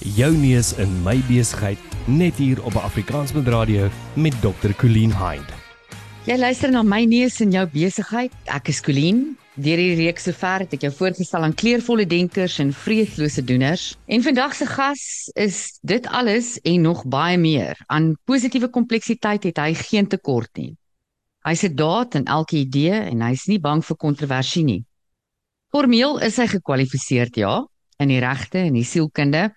Jou neus in my besigheid net hier op Afrikaansmed Radio met Dr. Colleen Hind. Jy luister na my neus in jou besigheid. Ek is Colleen. Deur hierdie reeks sover het ek jou voorgestel aan kleurvolle denkers en vreeslose doeners. En vandag se gas is dit alles en nog baie meer. Aan positiewe kompleksiteit het hy geen tekort nie. Hy se daad in elke idee en hy's nie bang vir kontroversie nie. Formeel is hy gekwalifiseerd ja, in die regte en die sielkunde,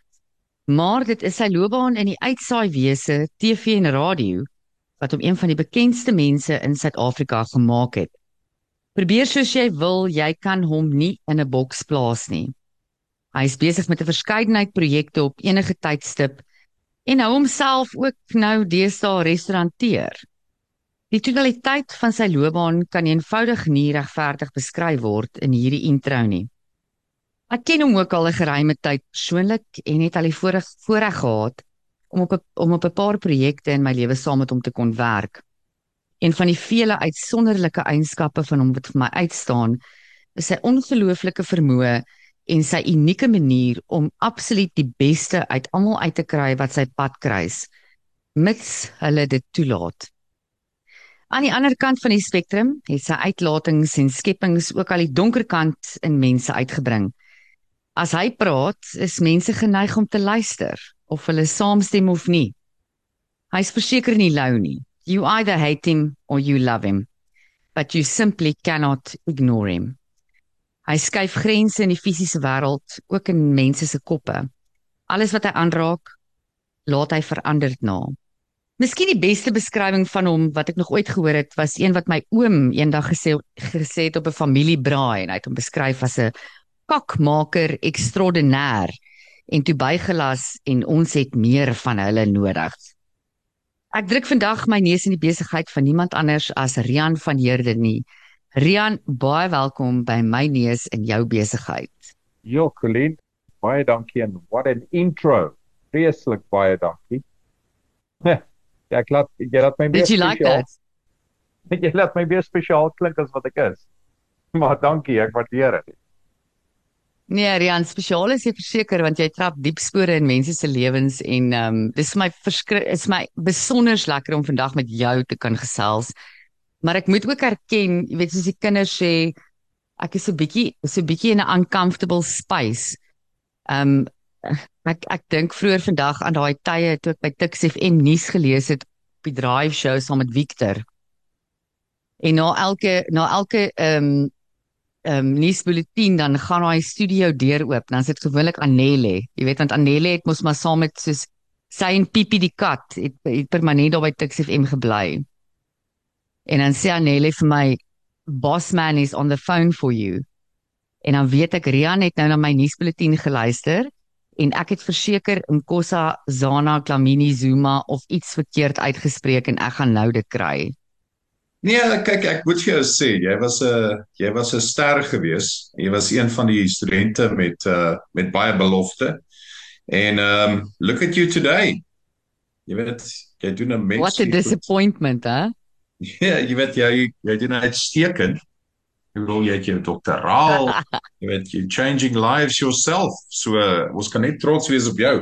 Maar dit is sy loopbaan in die uitsaaiwese, TV en radio wat hom een van die bekendste mense in Suid-Afrika gemaak het. Probeer soos jy wil, jy kan hom nie in 'n boks plaas nie. Hy is besig met 'n verskeidenheid projekte op enige tydstip en hou homself ook nou deesdae restauranteer. Die totaliteit van sy loopbaan kan eenvoudig nie regverdig beskryf word in hierdie intro nie. Ek ken hom ook al 'n geruime tyd persoonlik en het al die voorreg voorreg gehad om op 'n om op 'n paar projekte in my lewe saam met hom te kon werk. Een van die vele uitsonderlike eienskappe van hom wat vir my uitstaan, is sy ongelooflike vermoë en sy unieke manier om absoluut die beste uit almal uit te kry wat sy pad kruis, mits hulle dit toelaat. Aan die ander kant van die spektrum het sy uitlatings en skepings ook al die donker kant in mense uitgebring. As hy praat, is mense geneig om te luister of hulle saamstem of nie. Hy's verseker nie lou nie. You either hate him or you love him, but you simply cannot ignore him. Hy skuif grense in die fisiese wêreld, ook in mense se koppe. Alles wat hy aanraak, laat hy veranderd na. Miskien die beste beskrywing van hom wat ek nog ooit gehoor het, was een wat my oom eendag gesê gesê het op 'n familiebraai en hy het hom beskryf as 'n kakmaker ekstraordinêr en toe bygelas en ons het meer van hulle nodig. Ek druk vandag my neus in die besigheid van niemand anders as Rian van Heerden nie. Rian, baie welkom by my neus in jou besigheid. Jo, Colleen, baie dankie en what an intro. Vreeslik baie dankie. Ja, ek laat jy laat my weer spesiaal. Like jy laat my weer spesiaal klink as wat ek is. Maar dankie, ek waardeer dit. Nee, Rian, spesiaal is jy verseker want jy trap diep spore in mense se lewens en ehm um, dis vir my verskrik is my besonder lekker om vandag met jou te kan gesels. Maar ek moet ook erken, jy weet soos die kinders sê, ek is so bietjie so bietjie in 'n uncomfortable space. Ehm um, ek ek dink vroeër vandag aan daai tye toe ek by Tix FM nuus gelees het op die drive show saam met Victor. En na elke na elke ehm um, ehm um, nuusbulletin dan gaan hy studio deur oop. Dan sit gewoonlik Anelle. Jy weet want Anelle het mos maar saam met soos sy en Pippi die kat het, het permanent daar by Tuks FM gebly. En dan sê Anelle vir my boss man is on the phone for you. En dan weet ek Rian het nou na my nuusbulletin geluister en ek het verseker Nkosa Zana Klamini Zuma of iets verkeerd uitgespreek en ek gaan nou dit kry. Nee, kyk, ek moet vir jou sê, jy was 'n jy was 'n ster gewees. Jy was een van die studente met uh met baie belofte. En um look at you today. Jy weet, jy doen 'n mens. What a disappointment, hè? Ja, jy weet jy jy doen uitstekend. Jy wil jy het jou doktoraal. jy weet you changing lives yourself. So uh, ons kan net trots wees op jou.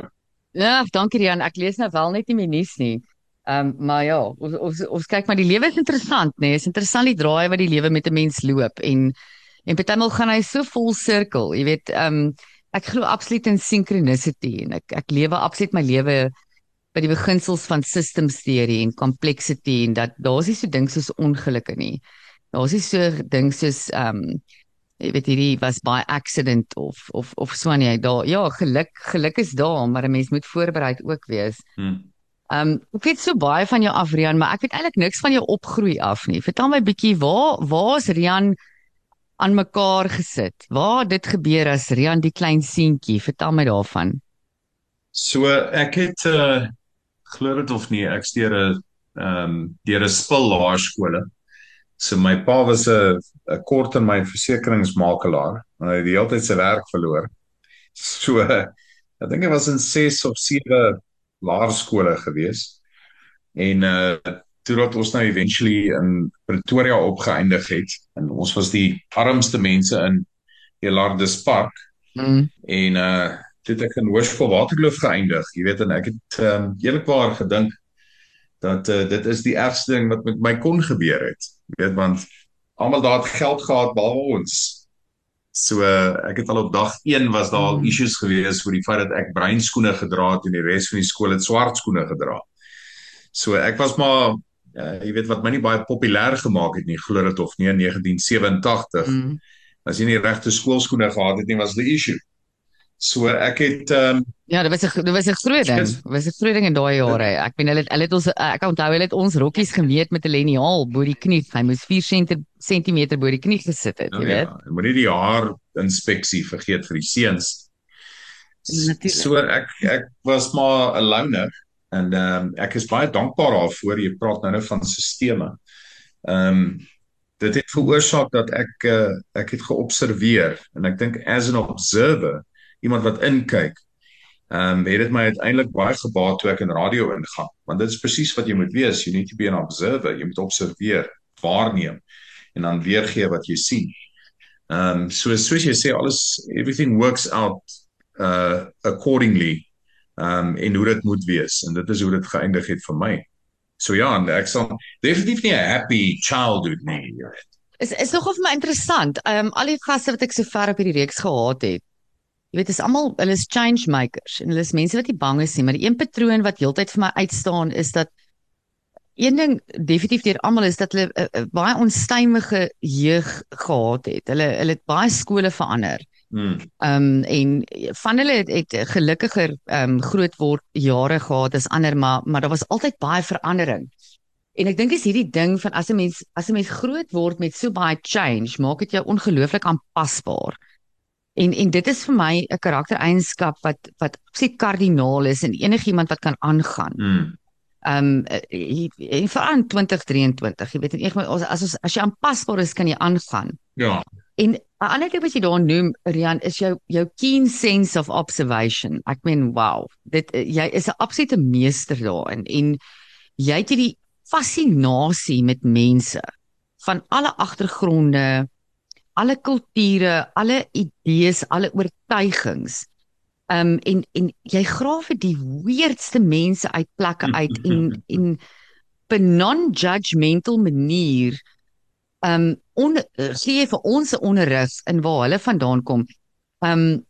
Ja, dankie Rian. Ek lees nou wel net nie my nuus nie. Ehm um, maar ja, ons ons, ons kyk maar die lewe is interessant, nê? Nee? Is interessant die draai wat die lewe met 'n mens loop en en partymal gaan hy so vol sirkel, jy weet, ehm um, ek glo absoluut in synchronicity en ek ek lewe absoluut my lewe by die beginsels van systems theory en complexity en dat daar's nie so ding soos ongelukke nie. Daar's nie so ding soos ehm um, jy weet hierdie was by accident of of of so nee, daar ja, geluk geluk is daar, maar 'n mens moet voorbereid ook wees. Hmm. Ehm um, ek weet so baie van jou af Rian, maar ek weet eintlik niks van jou opgroei af nie. Vertel my bietjie waar waar's Rian aan mekaar gesit? Waar dit gebeur as Rian die klein seentjie? Vertel my daarvan. So ek het uh glo dit of nie, ek steur 'n ehm deur 'n spil laerskole. So my pa was 'n 'n kort in my versekeringsmakelaar hy het die hele tyd sy werk verloor. So ek dink hy was in 6 of 7 laerskole gewees. En uh toe dat ons nou eventually in Pretoria opgeëindig het en ons was die armste mense in Elardus Park. Mm. En uh toe het ek in Hoërskool Waterkloof geëindig. Jy weet en ek het um, eerlikwaar gedink dat uh, dit is die ergste ding wat met my kon gebeur het. Jy weet want almal daar het geld gehad behalwe ons. So ek het al op dag 1 was daar al mm. issues gewees oor die feit dat ek bruin skoene gedra het en die res van die skool het swart skoene gedra. So ek was maar uh, jy weet wat my nie baie populêr gemaak het nie, glo dit of nie in 1987. Mm. As jy nie regte skoolskoene gehad het nie, was die issue. So ek het ehm um, Ja, dit was 'n dit was 'n groot ding. Dit was 'n groot ding in daai jare. Ek meen hulle het hulle het ons ek onthou hulle het ons rokkies gemeet met 'n liniaal bo die knie. Hy moes 4 cm bo die knie gesit het, jy nou, weet. Ja, moet nie die haar inspeksie vergeet vir die seuns. Natuurlik. So ek ek was maar 'n loner en ehm um, ek is baie dankbaar daarvoor jy praat nou nou van sisteme. Ehm um, dit het veroorsaak dat ek uh, ek het geobserveer en ek dink as an observer iemand wat inkyk. Ehm um, het dit my uiteindelik baie gebaat toe ek in radio ingaan, want dit is presies wat jy moet wees, you need to be an observer, jy moet observeer, waarneem en dan weergee wat jy sien. Ehm um, so soos jy sê alles everything works out uh accordingly um en hoe dit moet wees en dit is hoe dit geëindig het vir my. So ja, ek sal definitief nie 'n happy childhood nie, weet. Is is nogal vir my interessant. Ehm um, al die gaste wat ek sover op hierdie reeks gehad het, Jy weet, dis almal hulle is change makers en hulle is mense wat nie bang is nie, maar die een patroon wat heeltyd vir my uitstaan is dat een ding definitief deur almal is dat hulle uh, uh, baie onstuimige jeug gehad het. Hulle hulle het baie skole verander. Ehm um, en van hulle het, het gelukkiger ehm um, groot word jare gehad as ander, maar maar daar was altyd baie verandering. En ek dink is hierdie ding van as 'n mens as 'n mens groot word met so baie change, maak dit jou ongelooflik aanpasbaar. En en dit is vir my 'n karaktereienskap wat wat absoluut kardinaal is in enigiemand wat kan aangaan. Hmm. Ehm um, en vir 2023, jy weet ek as as as jy aanpasbaar is kan jy aangaan. Ja. En 'n ander ding wat jy daar noem, Rian, is jou jou keen sense of observation. Ek meen, wow. Dit jy is 'n absolute meester daarin en jy het hierdie fascinasie met mense van alle agtergronde, alle kulture, alle idees, alle oortuigings. Um en en jy grawe die weirdste mense uit plekke uit en en op 'n non-judgmental manier um on gee vir ons 'n onderrig in waar hulle vandaan kom. Um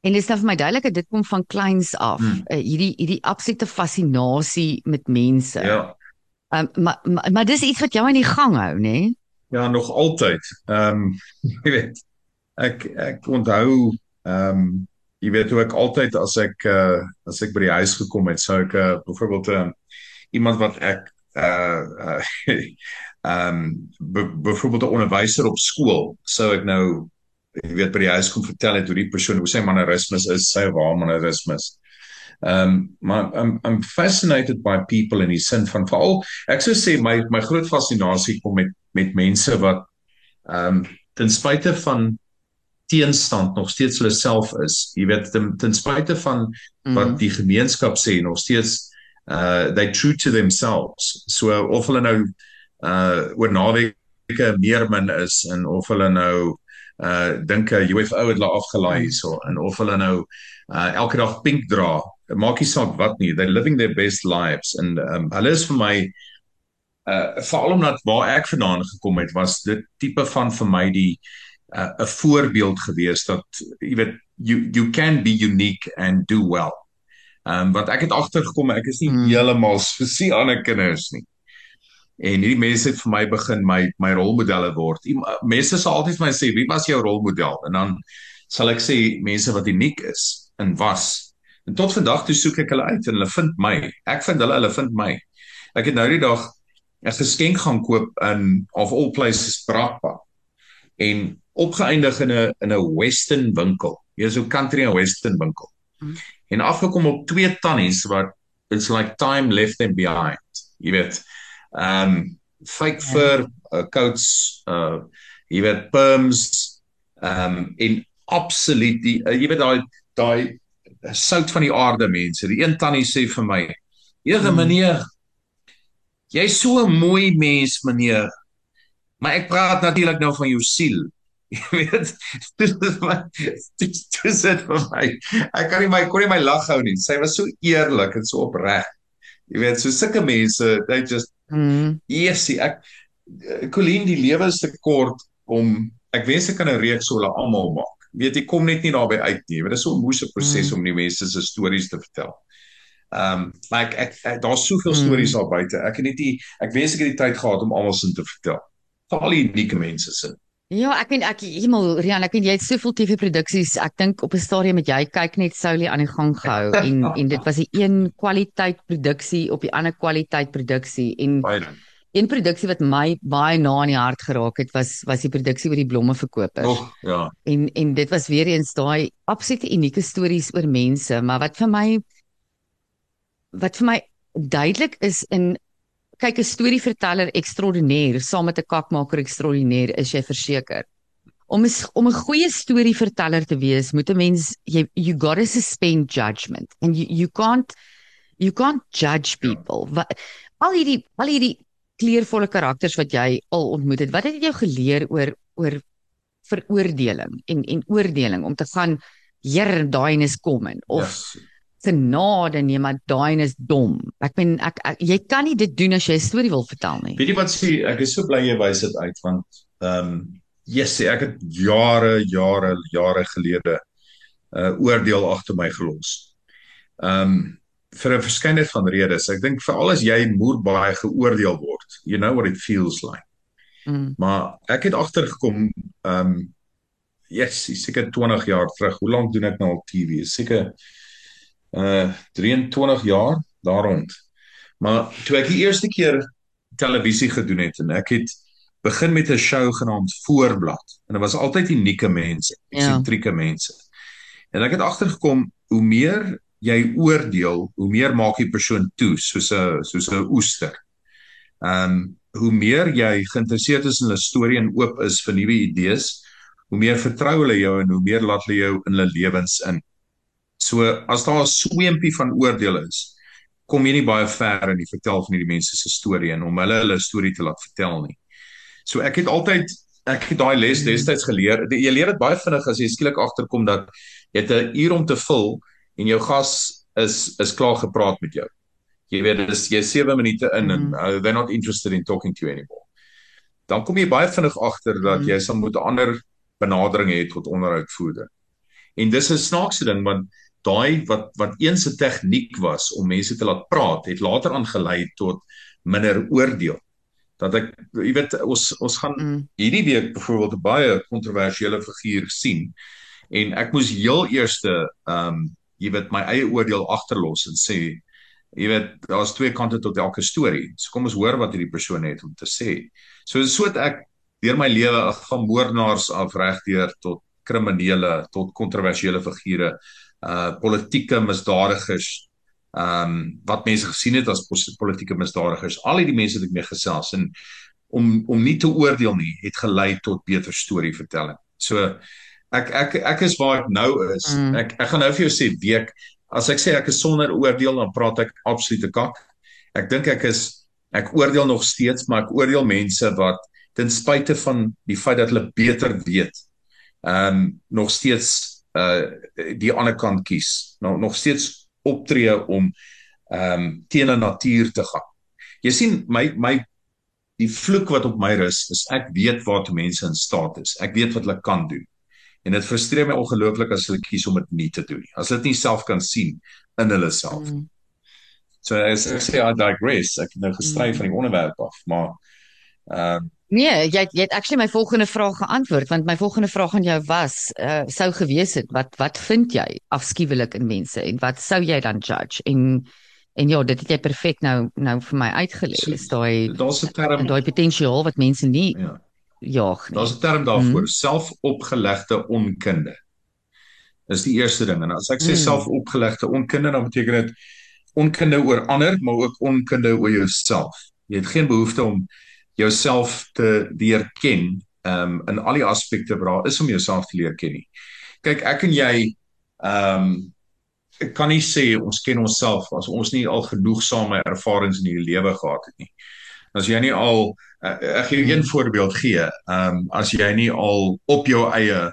en dit is dan vir my duidelik dit kom van kleins af. Hmm. Uh, hierdie hierdie absolute fascinasie met mense. Ja. Um maar maar, maar dis iets wat jou aan die gang hou, nê? Nee? Ja, nog altyd. Ehm um, jy weet ek ek onthou ehm um, jy weet hoe ek altyd as ek uh as ek by die huis gekom het, sou ek uh, byvoorbeeld uh, iemand wat ek uh ehm um, byvoorbeeld 'n onderwyser op skool, sou ek nou jy weet by die huis kom vertel het hoe die persoon hoe sy mannerismes is, sy waar mannerismes. Um, maar I'm I'm fascinated by people in die sin van veral ek sou sê my my groot fascinasie kom met met mense wat um, ten spyte van teenstand nog steeds hulle self is. Jy weet ten, ten spyte van mm. wat die gemeenskap sê nog steeds uh they true to themselves. So of hulle nou uh oor naweke meer min is en of hulle nou uh dink 'n UFO het hulle afgelaai hierso en of hulle nou uh elke dag pink dra maak nie saak wat nie they living their best lives and um hulle is vir my uh veral omdat waar ek vandaan gekom het was dit tipe van vir my die 'n uh, voorbeeld gewees dat jy weet you you can be unique and do well. Um wat ek het agtergekom ek is nie hmm. heeltemal soos die ander kinders nie. En hierdie mense het vir my begin my my rolmodelle word. Mense sal altyd vir my sê wie was jou rolmodel? En dan sal ek sê mense wat uniek is en was En tot vandag toe soek ek hulle uit en hulle vind my. Ek vind hulle, hulle vind my. Ek het nou die dag 'n geskenk gaan koop in of all places Brakpa. En opgeëindig in 'n in 'n western winkel. Hier is 'n country and western winkel. Hmm. En afgekom op twee tannies wat it's like time left them behind. Jy weet. Um fake ja. fur, uh, coats, uh jy weet perms, um in absoluut die uh, jy weet daai daai sout van die aarde mense. Die een tannie sê vir my: "Ege hmm. meneer, jy's so 'n mooi mens, meneer. Maar ek praat natuurlik nou van jou siel. Jy weet, dit is my dit vir my. Ek kan nie my kon nie my lag hou nie. Sy was so eerlik en so opreg. Jy weet, so sulke mense, they just Mm. Yesie, ek Colleen die lewe is te kort om ek wens ek kan 'n reeks so hulle almal maak. Weet jy, kom net nie daarby uit nie. Dit is so 'n moeëse proses Mm. om die mense se stories te vertel. Ehm um, like ek, ek daar's soveel Mm. stories daar buite. Ek het net nie ek wens ek het die tyd gehad om almal se te vertel. Veral die unieke mense se. Ja, ek weet ek hemel Rian, ek weet jy het soveel TV produksies. Ek dink op 'n stadium met jy kyk net Soulie aan die gang gehou en en dit was die een kwaliteit produksie op die ander kwaliteit produksie en Baie dankie. Een produksie wat my baie na in die hart geraak het was was die produksie oor die blommeverkopers. Oh, ja. En en dit was weer eens daai absolute unieke stories oor mense, maar wat vir my wat vir my duidelik is in kyk 'n storieverteller ekstraordinêr saam met 'n kakmaker ekstraordinêr is jy verseker. Om 'n om 'n goeie storieverteller te wees, moet 'n mens jy you got to suspend judgment and you you can't you can't judge people. Ja. Wat al hierdie al hierdie kleurvolle karakters wat jy al ontmoet het, wat het jou geleer oor oor veroordeling en en oordeling om te gaan Here daai is kom en of Yes. genade nee maar daai is dom. Ek meen ek, ek jy kan nie dit doen as jy 'n storie wil vertel nie. Weet jy wat sê ek is so bly jy wys dit uit want ehm um, yes, ek het jare jare jare gelede 'n uh, oordeel agter my gelos. Ehm um, vir 'n verskeidenheid van redes. Ek dink veral as jy moer baie geoordeel word. You know what it feels like. Mm. Maar ek het agtergekom ehm um, yes, is seker 20 jaar terug. Hoe lank doen ek nou al TV? Seker uh 23 jaar daar rond. Maar toe ek die eerste keer televisie gedoen het en ek het begin met 'n show genaamd Voorblad en dit was altyd unieke mense, Ja. eksentrieke mense. En ek het agtergekom hoe meer jy oordeel, hoe meer maak die persoon toe soos 'n soos 'n oester. Ehm um, hoe meer jy geïnteresseerd is in 'n storie en oop is vir nuwe idees, hoe meer vertrou hulle jou en hoe meer laat hulle jou in hulle lewens in. So as daar 'n sweempie van oordeel is, kom jy nie baie ver in die vertel van hierdie mense se storie en om hulle hulle storie te laat vertel nie. So ek het altyd ek het daai les destyds geleer. Jy leer dit baie vinnig as jy skielik agterkom dat jy 'n uur om te vul en jou gas is is klaar gepraat met jou. Jy weet dit is jy 7 minute in en Mhm. uh, they're not interested in talking to you anymore. Dan kom jy baie vinnig agter dat Mhm. jy sal moet 'n ander benadering hê tot onderhoudvoerder. En dis 'n snaakse ding want daai wat wat eens 'n tegniek was om mense te laat praat, het later aangelei tot minder oordeel. Dat ek jy weet ons ons gaan Mm. hierdie week byvoorbeeld 'n baie kontroversiële figuur sien en ek moes heel eerste ehm um, jy weet my eie oordeel agterlos en sê jy weet daar's twee kante tot elke storie. So kom ons hoor wat hierdie persoon het om te sê. So so het ek deur my lewe van moordenaars af regdeur tot kriminele tot kontroversiële figure uh politieke misdadigers ehm um, wat mense gesien het as politieke misdadigers al hierdie mense het ek mee gesels en om om nie te oordeel nie het gelei tot beter storievertelling. So ek ek ek is waar ek nou is. Mm. Ek ek gaan nou vir jou sê week as ek sê ek is sonder oordeel dan praat ek absolute kak. Ek dink ek is ek oordeel nog steeds maar ek oordeel mense wat ten spyte van die feit dat hulle beter weet ehm um, nog steeds uh die ander kant kies. Nog nog steeds optree om ehm um, teen 'n natuur te gaan. Jy sien my my die vloek wat op my rus is ek weet waartoe mense in staat is. Ek weet wat hulle kan doen. En dit frustreer my ongelooflik as hulle kies om dit nie te doen nie. As hulle dit nie self kan sien in hulle self. Mm. So as ek sê I digress, ek het nou gestry Mm. van die onderwerp af, maar ehm uh, Nee, jy jy het actually my volgende vraag geantwoord want my volgende vraag aan jou was uh, sou gewees het wat wat vind jy afskuwelik in mense en wat sou jy dan judge en en ja, dit het jy perfek nou nou vir my uitgelê. So- Is daai daar's 'n term daai potensiaal wat mense nie ja. Jaag nie. Daar's 'n term daarvoor, Mm. selfopgelegde onkunde. Dis die eerste ding en as ek sê Mm. selfopgelegde onkunde dan beteken dit onkunde oor ander, maar ook onkunde oor jouself. Jy het geen behoefte om jouself te leer ken um in al die aspekte wat daar is om jouself te leer ken nie. Kyk, ek en jy um ek kan nie sê ons ken onsself as ons nie al genoegsame ervarings in hierdie lewe gehad het nie. As jy nie al uh, ek gee een voorbeeld gee. Ehm um, as jy nie al op jou eie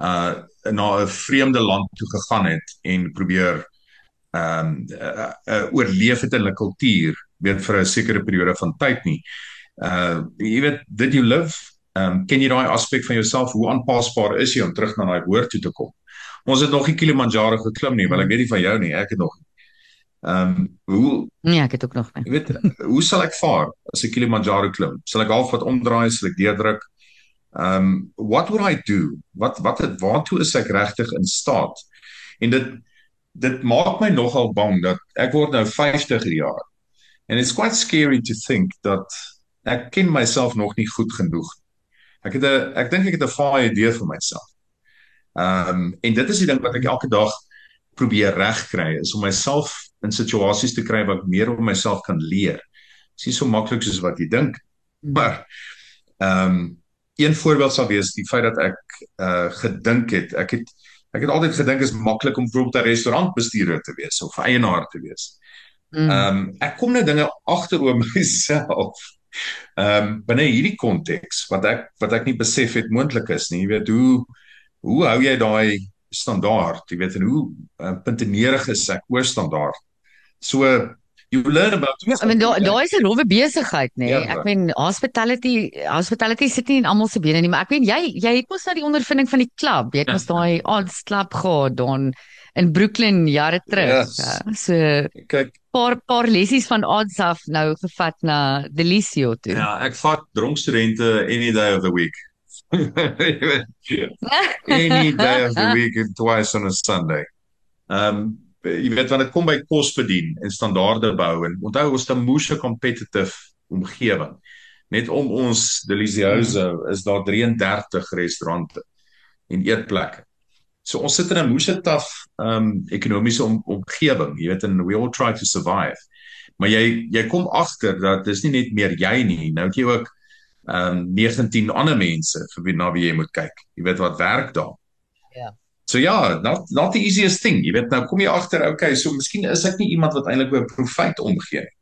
uh na 'n vreemde land toe gegaan het en probeer ehm um, uh, uh, oorleef het in 'n kultuur weet vir 'n sekere periode van tyd nie. Uh jy weet did you live ehm um, ken jy daai aspek van jouself hoe aanpasbaar is jy om terug na daai woord toe te kom? Ons het nog nie Kilimanjaro geklim nie, want ek weet nie van jou nie, ek het nog nie. Ehm um, hoe Nee, ek het ook nog nie. Jy weet, hoe sal ek vaar as ek Kilimanjaro klim? Sal ek half wat omdraai, sal ek deurdruk? Um what would I do? Wat wat het waartoe is ek regtig in staat? En dit dit maak my nogal bang dat ek word nou 50 jaar. And it's quite scary to think dat ek ken myself nog nie goed genoeg. Ek het 'n ek dink ek het 'n vaai idee vir myself. Um en dit is die ding wat ek elke dag probeer regkry is om myself in situasies te kry wat meer op myself kan leer. Dit is so maklik soos wat jy dink. Maar ehm um, een voorbeeld sal wees die feit dat ek uh gedink het, ek het ek het altyd gedink is maklik om bijvoorbeeld 'n restaurantbestuurder te wees of eienaar te wees. Ehm um, ek kom nou dinge agter oor myself. Ehm um, binne hierdie konteks wat ek wat ek nie besef het moontlik is nie. Jy weet hoe hoe hou jy daai standaard, jy weet en hoe uh, puntenerig is ek oor standaard. So you learn about Ja, I mean daar daar is 'n rowwe besigheid nê. Nee. Ja, ek meen hospitality hospitality sit nie in almal se bene nie, maar ek meen jy jy het mos nou die ondervinding van die klub. Jy het mos daai odds klub gehad dan in Brooklyn jare terug. Yes. Ja, so kyk paar paar lessies van odds af nou gevat na Delisio toe. ja, ek vat dronk studente any day of the week. any day of the week and twice on a Sunday. Um jy weet wanneer dit kom by kos bedien en standaarde bou en onthou ons 'n moeë competitive omgewing. Net om ons Delicioso is daar 33 restaurante en eetplekke. So ons sit in 'n moeë taaf um ekonomiese om, omgewing, jy weet en we all try to survive. Maar jy jy kom agter dat dis nie net meer jy nie, nou het jy ook um 19 ander mense vir wie na wie jy moet kyk. Jy weet wat werk daar. Ja. So ja, not not the easiest thing. Jy weet nou kom jy agter, okay, so miskien is ek nie iemand wat eintlik oor profit omgee nie.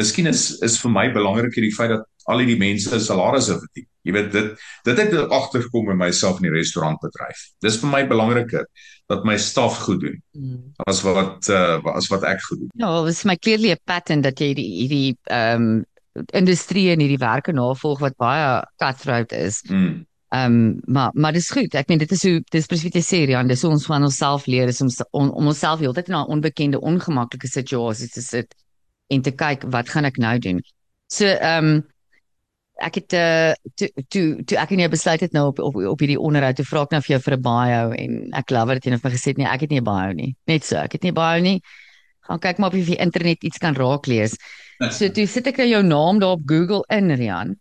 Miskien is is vir my belangriker die feit dat al hierdie mense salarisse verdien. Jy weet dit dit het agtergekom in myself in die restaurantbedryf. Dis vir my belangriker dat my staf goed doen Mm. as wat uh, as wat ek goed doen. Ja, dit is my clearly 'n pattern dat jy hierdie hierdie ehm um, industrie en hierdie werke navolg wat baie cutthroat is. Mm. Ehm um, maar maar dis goed. Ek meen dit is hoe dis presies wat jy sê, Rian, dis ons van onsself leer is om om, om onsself heeltyd in 'n onbekende, ongemaklike situasies te sit en te kyk wat gaan ek nou doen. So ehm um, ek het uh, toe toe toe ek en jy besluit het nou op op op hierdie onderhoud toe vra ek nou vir jou vir 'n bio en ek love dit jy het my gesê nee, ek het nie 'n bio nie. Net so, ek het nie 'n bio nie. Gaan kyk maar of jy op die internet iets kan raak lees. So toe sit ek jou naam daar op Google in, Rian.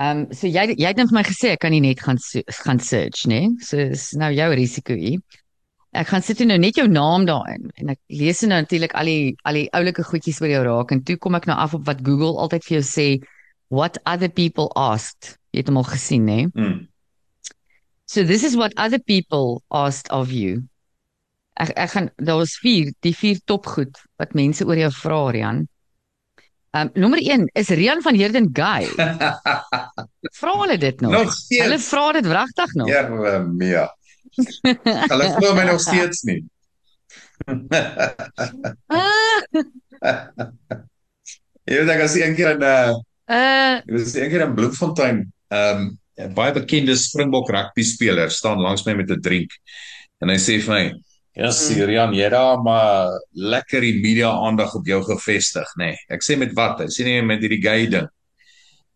Ehm um, so jy jy het net vir my gesê ek kan nie net gaan so, gaan search nê. Nee? So is nou jou risiko hier. Ek gaan sit nou net jou naam daarin en ek lees nou natuurlik al die al die oulike goedjies oor jou raak en toe kom ek nou af op wat Google altyd vir jou sê what other people asked. Jy het hom al gesien nê. Nee? Mm. So this is what other people asked of you. Ek ek gaan daar was vier, die vier topgoed wat mense oor jou vra, Rian. Ehm um, nommer 1 is Rian van Heerden gay. Vra hulle dit nog? nog steeds. Hulle vra dit wragtig nog. Ja, uh, Mia. Hulle glo my nog steeds nie. Ah, Jy weet ek as een keer in uh uh Dit was een keer in Bloemfontein. Ehm um, 'n baie bekende Springbok rugby speler staan langs my met 'n drink. En hy sê vir my: "Ja, Sirian, jy daar maar lekker die media aandag op jou gevestig, nê." Nee. Ek sê met wat? Hy sê nee met hierdie gay ding.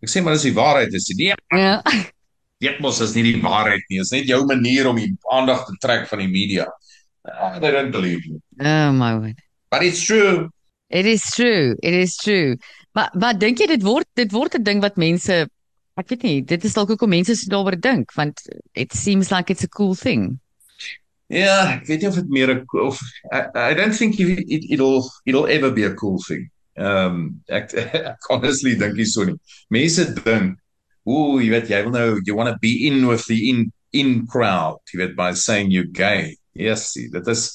Ek sê maar dis die waarheid is. Nee, ja. dit mos is nie die waarheid nie. Dit is net jou manier om die aandag te trek van die media. I don't believe you. Oh my word. But it's true. It is true. It is true. Maar maar dink jy dit word dit word 'n ding wat mense ek weet nie, dit is dalk hoekom mense so daaroor dink want it seems like it's a cool thing. Ja, ek weet nie of dit meer 'n of I, I don't think it, it it'll it'll ever be a cool thing. Ehm um, ek, ek honestly dink nie so nie. Mense dink, ooh, jy weet jy wil nou you want to be in with the in in crowd, jy weet by saying you're gay. Yes, dit is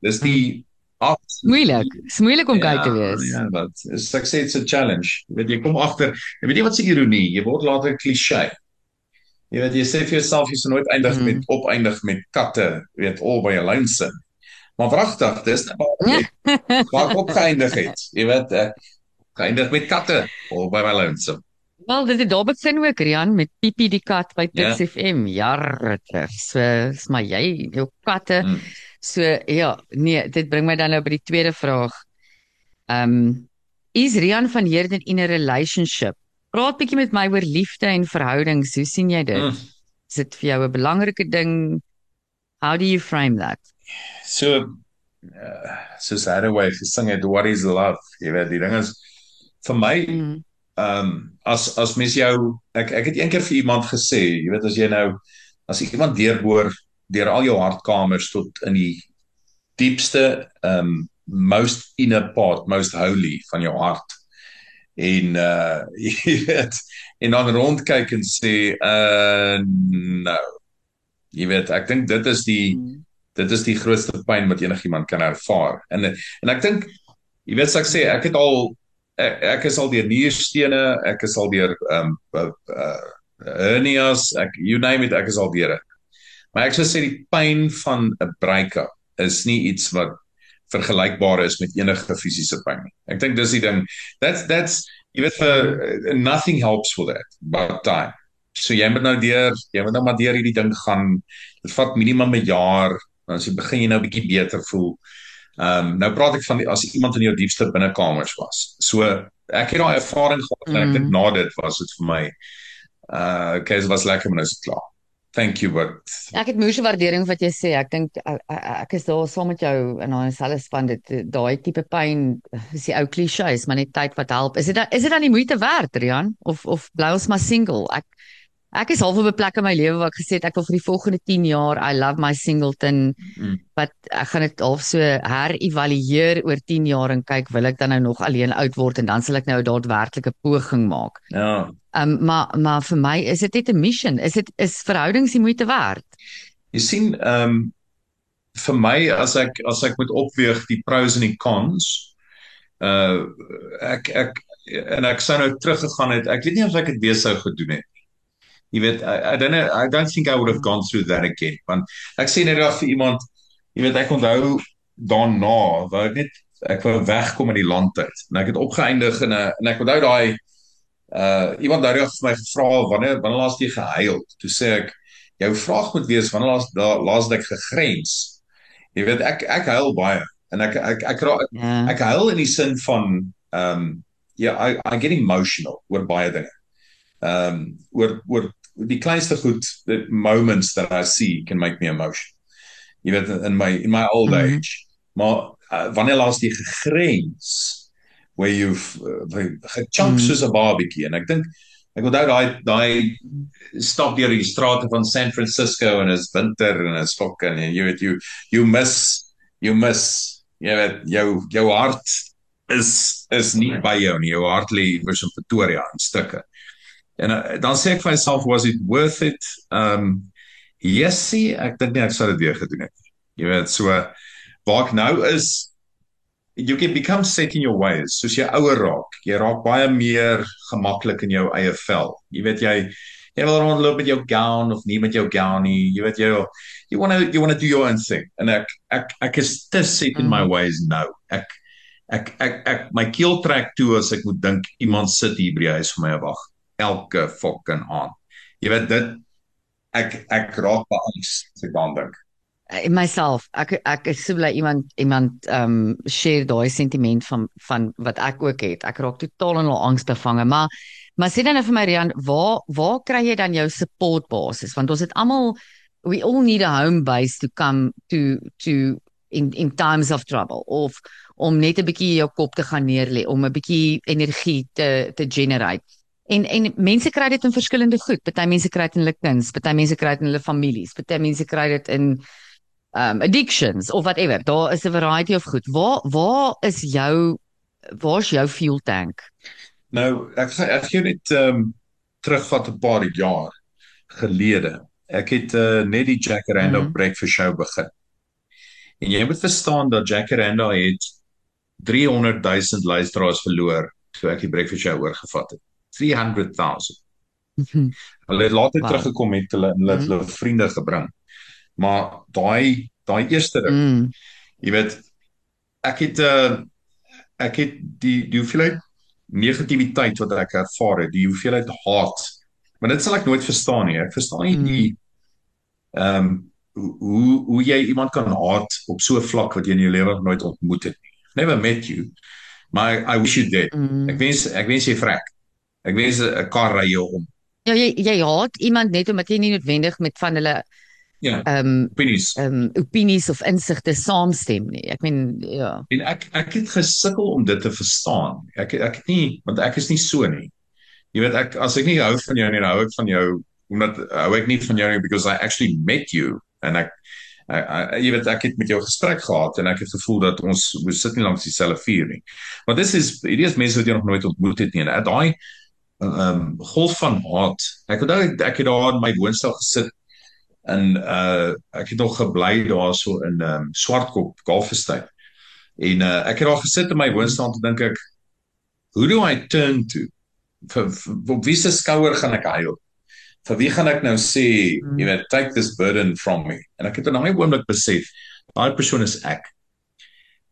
dis die Absoluut. Moeilik. Dis moeilik om gay te wees. Ja, wat ek sê it's a challenge. Jy weet jy kom agter, jy weet jy wat se ironie, jy word later 'n klise. Jy weet jy sê vir jouself jy sal nooit eindig Mhm. met opeindig met katte, weet al by 'n lynsin. Maar wragtig, dis waar Ja. ek waar ek opgeëindig het. Jy weet ek geëindig met katte al by my lynsin. Wel, dit het daar begin ook, Rian, met Pipi die kat by Ja. Tuks FM jare terug. So, is maar jy jou katte. Mm. So ja, nee, dit bring my dan nou by die tweede vraag. Um is Rian van Heerden in 'n relationship? Praat bietjie met my oor liefde en verhoudings. Hoe sien jy dit? Mm. Is dit vir jou 'n belangrike ding? How do you frame that? So uh, soos Hathaway gesing het what is love? Jy weet die ding is vir my Mm. ehm um, as as mens jou ek ek het eendag vir iemand gesê, jy weet as jy nou as iemand deurboor deur al jou hartkamers tot in die diepste ehm um, most inner part, most holy van jou hart. En uh jy weet en dan rondkyk en sê uh no. Jy weet, ek dink dit is die Mm. dit is die grootste pyn wat enigiemand kan ervaar. En en ek dink jy weet ek sê ek het al ek, ek is al deur nierstene, ek is al deur um, uh, uh, hernias, ek you name it, ek is al deur. Maar ek sou sê die pyn van 'n break-up is nie iets wat vergelykbaar is met enige fisiese pyn nie. Ek dink dis die ding. That's that's jy weet vir uh, nothing helps with that but time. So jy moet nou deur, jy moet nou maar deur hierdie ding gaan. Dit vat minimum 'n jaar, dan as jy begin jy nou 'n bietjie beter voel. Ehm um, nou praat ek van die, as iemand in jou diepste binnekamers was. So ek het daai ervaring gehad en ek dink na dit was dit vir my uh okay, dit was lekker maar nou is dit klaar. Thank you but Ek het moeë waardering wat jy sê. Ek dink ek, is daar saam met jou in daai selfe span dit daai tipe pyn is die ou klisjées, maar net tyd wat help. Is dit dan- is dit dan die moeite werd, Rian? Of of bly ons maar single? Ek ek is half op 'n plek in my lewe waar ek gesê het ek wil vir die volgende 10 jaar I love my singleton. Mm. Wat ek gaan dit half so herëvalueer oor 10 jaar en kyk wil ek dan nou nog alleen oud word en dan sal ek nou 'n daadwerklike poging maak. ja, Um maar maar vir my is dit net 'n mission. Is dit is verhoudings die moeite werd? Jy sien, ehm um, vir my as ek as ek moet opweeg die pros en die cons, uh ek ek en ek sou nou teruggegaan het. Ek weet nie of ek dit weer sou gedoen het. Jy weet, I, I don't know, I don't think I would have gone through that again. Want ek sê net daar vir iemand, jy weet ek onthou daarna, wou ek net ek wou wegkom in die land uit. En ek het opgeëindig in 'n en ek onthou daai uh iemand dag vir my gevra wanneer wanneer laas jy gehuil? Toe sê ek jou vraag moet wees wanneer laas laas ek gegrens. Jy weet ek ek huil baie en ek ek ek ek, ek, Ja. ek huil in die sin van ehm um, ja yeah, I I get emotional oor baie dinge. Ehm um, oor oor die kleinste goed the moments that I see can make me emotional. Jy weet in my in my old mm -hmm. age. Maar uh, wanneer laas jy gegrens where you've uh, gechunk Mhm. soos 'n babietjie en ek dink ek onthou daai daai stap deur die strate van San Francisco en is winter en is en jy weet you you miss you miss jy weet jou jou hart is is nie by jou nie. Jou hart lê iewers in Pretoria in stukke en uh, dan sê ek vir myself was it worth it? Um yesie ek dink nie ek sou dit weer gedoen het. Jy weet so waar ek nou is you can become set in your ways. Soos jy ouer raak jy raak baie meer gemaklik in jou eie vel. Jy weet jy jy wil rondloop met jou gown of nie met jou gown nie. Jy weet jy you want to you want to do your own thing. En ek ek ek is te set in my ways nou. Ek ek ek ek my keel trek toe as ek moet dink iemand sit hier by die huis vir my wag elke fucking aand. Jy weet dit ek ek raak beangs as ek daaraan dink in myself ek ek is so bly iemand iemand ehm um, share daai sentiment van van wat ek ook het. Ek raak totaal en al angsbevange maar maar sê dan nou vir my Rian waar waar kry jy dan jou support basis want ons het almal we all need a home base to come to to in in times of trouble of om net 'n bietjie jou kop te gaan neerlê om 'n bietjie energie te te generate. En en mense kry dit in verskillende goed. Party mense kry dit in hulle kinders, party mense kry dit in hulle families, party mense kry dit in um addictions of whatever. Daar is 'n variety of goed. Waar waar is jou waar's jou fuel tank? Nou, ek gaan ek gee net um, terugvat 'n paar jaar gelede. Ek het uh, net die Jack Randolph Mhm. Breakfast Show begin. En jy moet verstaan dat Jacaranda het 300 000 luisteraars verloor toe ek die breakfast show oorgevat het. 300 000. Hulle het later wow. teruggekom met hulle hulle, mm. hulle vriende gebring. Maar daai daai eerste ding. Mm. Jy weet ek het uh ek het die die hoeveelheid negativiteit wat ek ervaar het, die hoeveelheid haat. Maar dit sal ek nooit verstaan nie. Ek verstaan nie die mm. ehm um, hoe hoe jy iemand kan haat op so 'n vlak wat jy in jou lewe nooit ontmoet het nie. Never met you. Maar I wish you did. Mm. Ek wens ek wens jy vrek. Ek wens 'n kar ry jou om. Ja jy jy haat iemand net omdat jy nie noodwendig met van hulle ja ehm um, opinies ehm um, opinies of insigte saamstem nie. Ek meen ja. En ek ek het gesukkel om dit te verstaan. Ek ek het nie want ek is nie so nie. Jy weet ek as ek nie hou van jou nie, hou ek van jou omdat hou ek nie van jou nie because I actually met you en ek ek, ek jy weet ek het met jou gesprek gehad en ek het gevoel dat ons moet sit nie langs dieselfde vuur nie. Maar dis is hierdie is mense wat jy nog nooit ontmoet het nie. En daai ehm um, golf van haat. Ek onthou ek, ek het daar in my woonstel gesit en uh ek het nog gebly daarso in um, Swartkop Golfestyn. En uh ek het daar gesit in my woonstel en dink ek hoe do I turn to vir, vir, vir wie se skouer gaan ek huil? Vir wie gaan ek nou sê, mm. jy weet, take this burden from me? En ek het in daai oomblik besef, daai persoon is ek.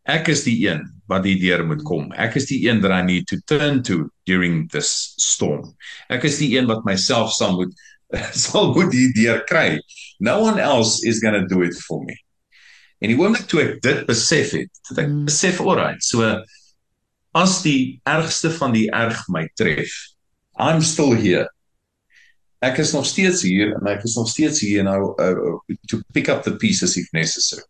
Ek is die een wat die deur moet kom. Ek is die een that I need to turn to during this storm. Ek is die een wat myself sal moet sal moet die deur kry. No one else is going to do it for me. En die oomblik toe ek dit besef het, het ek mm. besef alright, so as die ergste van die erg my tref, I'm still here. Ek is nog steeds hier en ek is nog steeds hier nou uh, to pick up the pieces if necessary.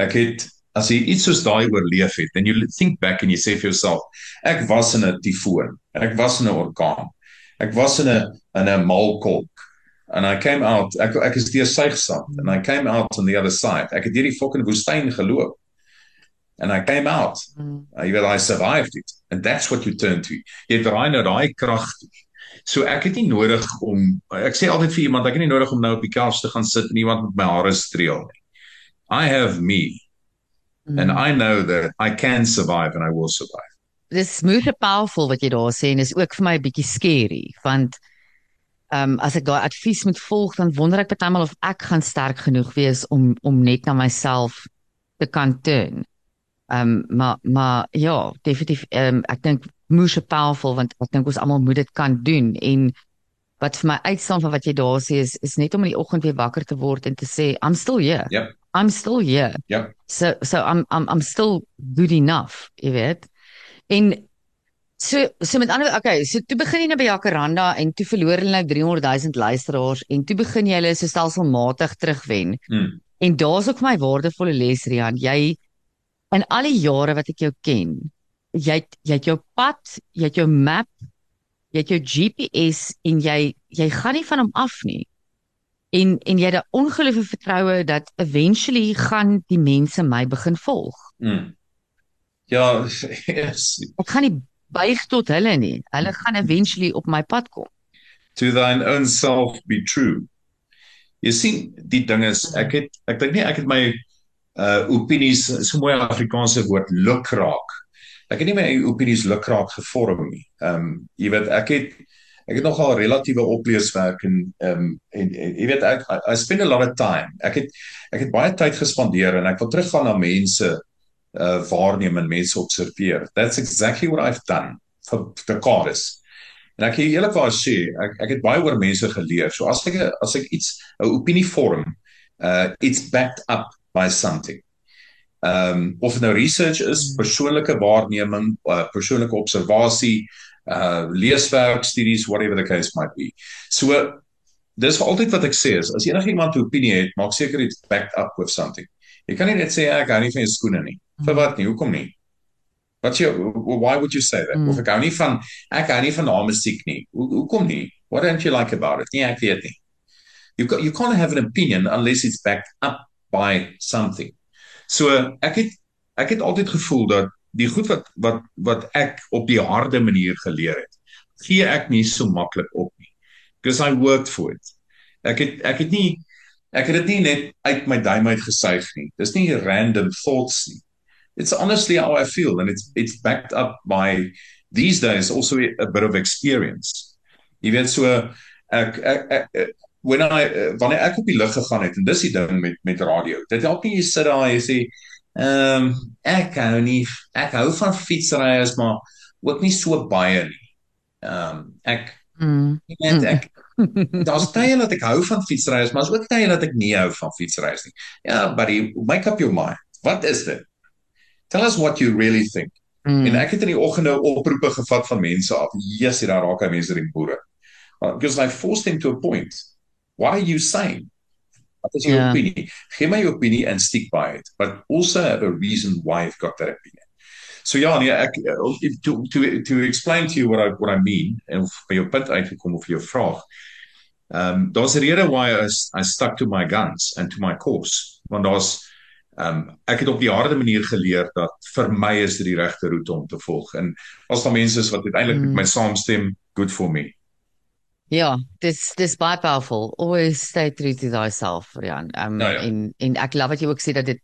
Ek het as jy iets soos daai oorleef het and you think back and you say for yourself, ek was in 'n tifoon, ek was in 'n orkaan. Ek was in 'n in 'n malkolk and I came out ek ek is deur suigsand and I came out on the other side. Ek het hierdie fucking woestyn geloop and I came out. Mm. Uh, you know, I survived it. And that's what you turn to. Jy draai nou daai krag toe. So ek het nie nodig om ek sê altyd vir iemand ek het nie nodig om nou op die kars te gaan sit en iemand met my hare streel nie. I have me. Mm. And I know that I can survive and I will survive. Dis moeë powerful wat jy daar sê en is ook vir my 'n bietjie scary want ehm um, as ek daai advies moet volg dan wonder ek baie maal of ek gaan sterk genoeg wees om om net na myself te kan turn. Ehm um, maar maar ja, definitief ehm um, ek dink moes powerful want ek dink ons almal moet dit kan doen en wat vir my uitstaan van wat jy daar sê is is net om in die oggend weer wakker te word en te sê I'm still here. Yep. I'm still here. Yep. So so I'm I'm I'm still good enough, jy weet. En so so met ander okay, so toe begin jy nou by Jacaranda en toe verloor hulle nou 300 000 luisteraars en toe begin jy hulle so stelselmatig terugwen. Hmm. En daar's ook my waardevolle les Rian, jy in al die jare wat ek jou ken, jy het, jy het jou pad, jy het jou map, jy het jou GPS en jy jy gaan nie van hom af nie. En en jy het 'n ongelooflike vertroue dat eventually gaan die mense my begin volg. Mm. Ja, yes. Ek gaan nie buig tot hulle nie. Hulle gaan eventually op my pad kom. To thine own self be true. Jy sien, die ding is ek het ek dink nie ek het my uh opinies so mooi Afrikaanse woord lukraak. Ek het nie my opinies lukraak gevorm nie. Ehm um, jy weet ek het ek het nogal relatiewe opleeswerk en ehm um, en, en jy weet ek I spend a lot of time. Ek het ek het baie tyd gespandeer en ek wil teruggaan na mense uh waarneem en mense observeer. That's exactly what I've done for the cause. En ek het eerlikwaar sê ek ek het baie oor mense geleer. So as ek as ek iets 'n opinie vorm, uh it's backed up by something. Ehm um, of nou research is, hmm. persoonlike waarneming, uh, persoonlike observasie, uh leeswerk, studies, whatever the case might be. So dis vir altyd wat ek sê is as enigiemand 'n opinie het, maak seker dit backed up with something. Jy kan nie net sê ek hou nie van jou skoene nie. Mm. Vir wat nie? Hoekom nie? Wat jy why would you say that? Mm. Of ek hou nie van ek hou nie van daai musiek nie. Ho hoekom nie? What don't you like about it? Nee, ek weet nie. You you can't have an opinion unless it's backed up by something. So ek het ek het altyd gevoel dat die goed wat wat wat ek op die harde manier geleer het, gee ek nie so maklik op nie. Because I worked for it. Ek het ek het nie Ek het dit nie net uit my duim uit gesuig nie. Dis nie random thoughts nie. It's honestly how I feel and it's it's backed up by these days also a bit of experience. Jy weet so ek ek, ek, when I wanneer ek op die lug gegaan het en dis die ding met met radio. Dit help nie jy sit daar en jy sê ehm um, ek hou nie ek hou van fietsry as maar ook nie so baie nie. Ehm um, ek mm. net ek daar's tye dat ek hou van fietsry, maar daar's ook tye dat ek nie hou van fietsry nie. Ja, buddy, make up your mind. Wat is dit? Tell us what you really think. Mm. En ek het in die oggende oproepe gevat van mense af. Jesus, daar raak hy mense die boere. Because I forced him to a point. Why are you saying? What is your yeah. opinion? Give me your opinion and stick by it, but also have a reason why you've got that opinion. So ja, nee, ek to to to explain to you what I what I mean en vir jou punt uitgekom of jou vraag. Ehm um, daar's 'n rede why I, I stuck to my guns and to my course. Want daar's ehm um, ek het op die harde manier geleer dat vir my is dit die regte roete om te volg. En as daar mense is wat uiteindelik mm. met my saamstem, good for me. Ja, dis dis baie powerful. Always stay true to thyself, Rian. Um nou ja. en en ek love wat jy ook sê dat dit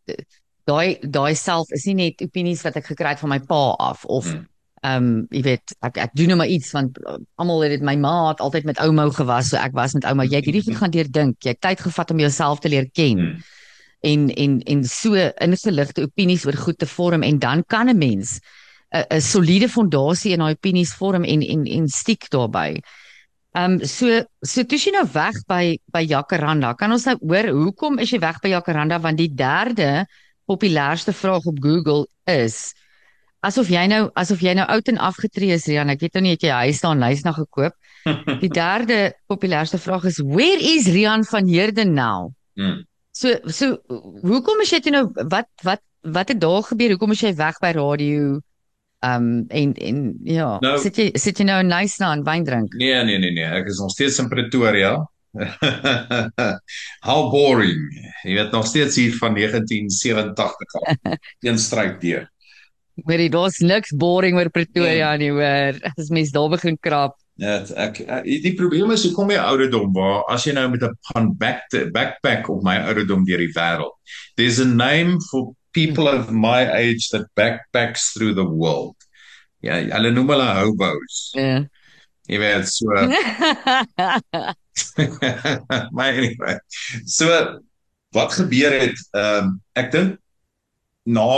daai daai self is nie net opinies wat ek gekry het van my pa af of hmm. ehm um, jy weet ek ek doen nou maar iets want almal het dit my ma het altyd met ouma gewas so ek was met ouma jy het hierdie goed gaan deurdink jy het tyd gevat om jouself te leer ken hmm. En en en so ingeligte opinies oor goed te vorm en dan kan 'n mens 'n 'n soliede fondasie in daai opinies vorm en en en stiek daarbey. Ehm um, so so toe jy nou weg by by Jacaranda kan ons nou hoor hoekom is jy weg by Jacaranda want die derde populairste vraag op Google is asof jy nou asof jy nou oud en afgetree is Rian ek weet nou nie het jy huis daar lys na gekoop die derde populairste vraag is where is Rian van Heerden now hmm. So so hoekom is jy toe nou wat wat wat het daar gebeur hoekom is jy weg by radio um en en ja nou, sit jy sit jy nou in Nysna en wyn drink nee nee nee nee ek is nog steeds in Pretoria How boring. Jy weet nog steeds hier van 1987 af. Een stryk deur. Maar dit was niks boring oor Pretoria nie, hoor. As mens daar begin krap. Ja, ek, ek die probleem is hoe kom jy ouderdom waar as jy nou met 'n gaan back to, backpack op my ouderdom deur die wêreld. There's a name for people of my age that backpacks through the world. Ja, hulle noem hulle hobos. Ja. Yeah. Jy weet so maar anyway. So wat gebeur het, ehm um, ek dink na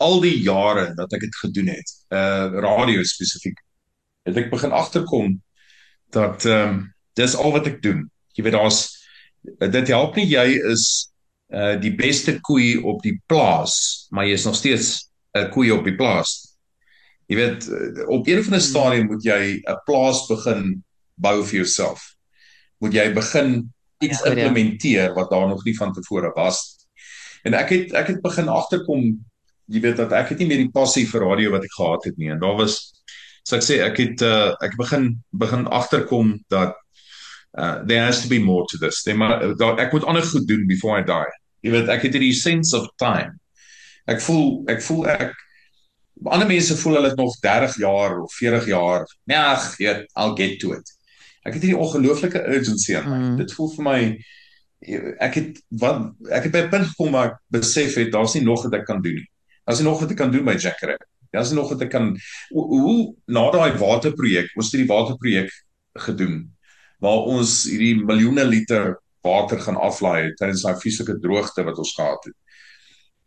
al die jare wat ek dit gedoen het, uh radio spesifiek, het ek begin agterkom dat ehm um, dis al wat ek doen. Jy weet daar's dit help nie jy is uh die beste koei op die plaas, maar jy is nog steeds 'n koei op die plaas. Jy weet op een van 'n stadium moet jy 'n plaas begin bou vir jouself moet jy begin iets ja, implementeer wat daar nog nie van tevore was. En ek het ek het begin agterkom jy weet dat ek het nie meer die passie vir radio wat ek gehad het nie en daar was so ek sê ek het uh, ek begin begin agterkom dat uh, there has to be more to this. They maar dat ek moet ander goed doen before I die. Jy weet ek het hierdie sense of time. Ek voel ek voel ek ander mense voel hulle het nog 30 jaar of 40 jaar. Nee, ag, I'll get to it ek het hierdie ongelooflike urgency in my. Mm. Dit voel vir my ek het wat ek het by 'n punt gekom waar ek besef het daar's nie nog wat ek kan doen nie. Daar's nie nog wat ek kan doen by Jackery. Daar's nie nog wat ek kan hoe, na daai waterprojek, ons het die waterprojek gedoen waar ons hierdie miljoene liter water gaan aflaai tydens daai fisiese droogte wat ons gehad het.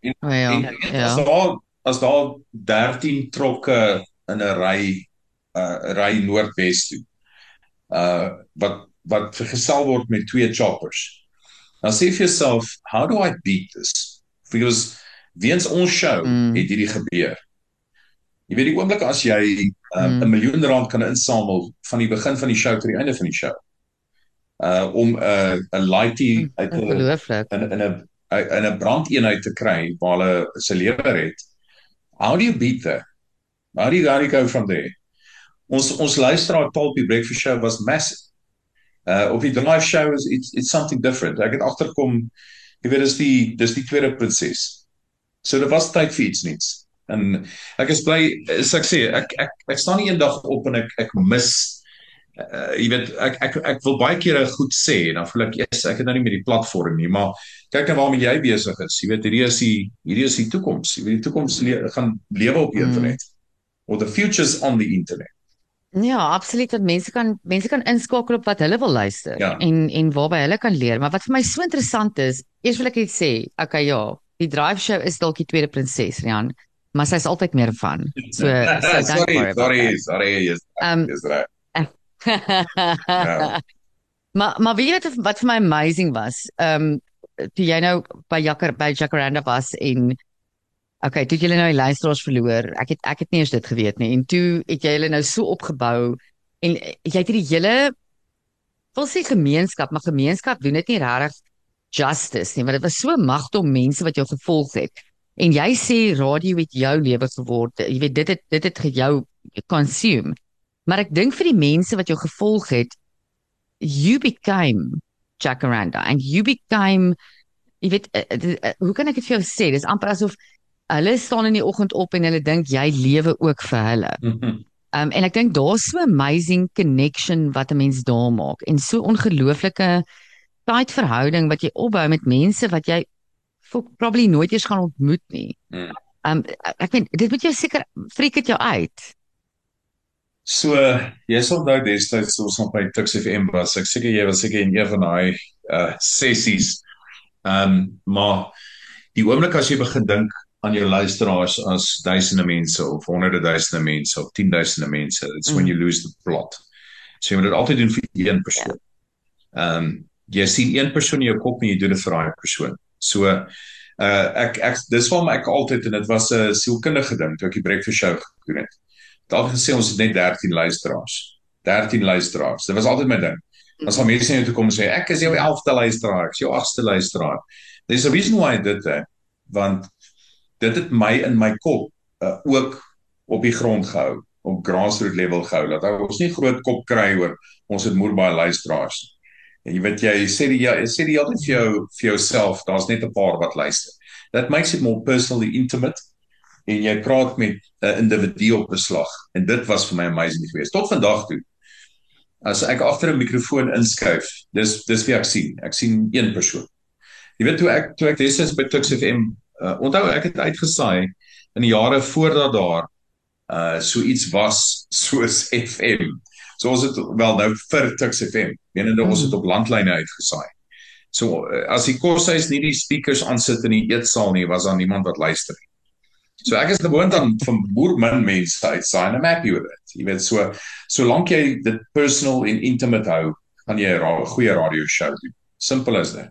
En, oh ja, en, ja. as daar as daar 13 trokke in 'n ry 'n uh, ry noordwes toe uh wat wat vergesel word met twee choppers. Nou sê vir jouself, how do I beat this? Because weens ons show mm. het hierdie gebeur. Jy weet die oomblik as jy uh, 'n mm. miljoen rand kan insamel van die begin van die show tot die einde van die show. Uh om 'n uh, 'n lightie mm, uit 'n in 'n 'n 'n brandeenheid te kry waar hulle se lewer het. How do you beat that? How do you go from there? ons ons luisteraar Paulpie Breakfast Show was massive. Uh op die drive show is it's it's something different. Ek het agterkom jy weet dis die dis die tweede proses. So dit was tyd vir iets nuuts. En ek is bly as ek sê ek ek ek staan nie eendag op en ek ek mis uh, jy weet ek ek ek wil baie kere goed sê en dan voel ek yes, ek het nou nie met die platform nie, maar kyk net waarmee jy besig is. Jy weet hierdie is die hierdie is die toekoms. Jy weet die toekoms le gaan lewe op internet. Mm. Or the future's on the internet. Ja, absoluut dat mense kan mense kan inskakel op wat hulle wil luister Ja. en en waarby hulle kan leer. Maar wat vir my so interessant is, eers wil ek net sê, okay ja, die drive show is dalk die tweede prinses, Rian, maar sy's altyd meer van. So, so sorry, sorry, sorry, yes. Um, Is reg. Ja. maar maar weet jy wat wat vir my amazing was? Ehm um, toe jy nou by Jacar by Jacaranda was en okay, toe het julle nou die luisteraars verloor. Ek het ek het nie eens dit geweet nie. En toe het jy hulle nou so opgebou en jy het hierdie hele wil sê gemeenskap, maar gemeenskap doen dit nie regtig justice nie, want dit was so magtig mense wat jou gevolg het. En jy sê radio het jou lewe geword. Jy weet dit het dit het jou consume. Maar ek dink vir die mense wat jou gevolg het, you became Jacaranda and you became jy weet uh, uh, hoe kan ek dit vir jou sê? Dis amper asof hulle staan in die oggend op en hulle dink jy lewe ook vir hulle. Um en ek dink daar's so amazing connection wat 'n mens daar maak en so ongelooflike tydverhouding wat jy opbou met mense wat jy probably nooit eers gaan ontmoet nie. Mm. Um ek weet dit moet jou seker freak dit jou uit. So, jy sal onthou destyds ons nog by Tux FM was. Ek seker jy was seker in een van daai uh sessies. Ehm um, maar die oomblik as jy begin dink aan jou luisteraars as duisende mense of honderde duisende mense of tienduisende mense, it's mm. when you lose the plot. So jy moet dit altyd doen vir een persoon. Ehm um, jy sien een persoon in jou kop en jy doen dit vir daai persoon. So uh ek ek dis waarom ek altyd en dit was 'n sielkundige ding toe ek die breakfast show gedoen het. Het altyd gesê ons het net 13 luisteraars. 13 luisteraars. Dit was altyd my ding. As al mense net toe kom en sê ek is jou 11de luisteraar, ek is jou 8ste luisteraar. There's a reason why I did that want dit het my in my kop uh, ook op die grond gehou, op grassroots level gehou dat ons nie groot kop kry oor ons het moer baie luisteraars. Jy weet jy sê die jy sê die altyd vir jou vir jouself, daar's net 'n paar wat luister. That makes it more personally intimate en jy praat met 'n uh, individu op beslag. En dit was vir my amazing geweest. Tot vandag toe as ek agter 'n mikrofoon inskuif dis dis wie ek sien. Ek sien een persoon. Jy weet toe ek toe ek destyds by Tux FM uh, onthou ek het uitgesaai in die jare voordat daar uh so iets was soos FM so ons het wel nou vir Tux FM menende ons het op landlyne uitgesaai so uh, as die koshuis nie die speakers aansit in die eetsaal nie was daar niemand wat luister nie So ek is gewoond aan van boer min mense uitsaai en I'm happy with it. Jy weet so solank jy dit personal en intimate hou, gaan jy 'n ra goeie radio show doen. Simpel as dit.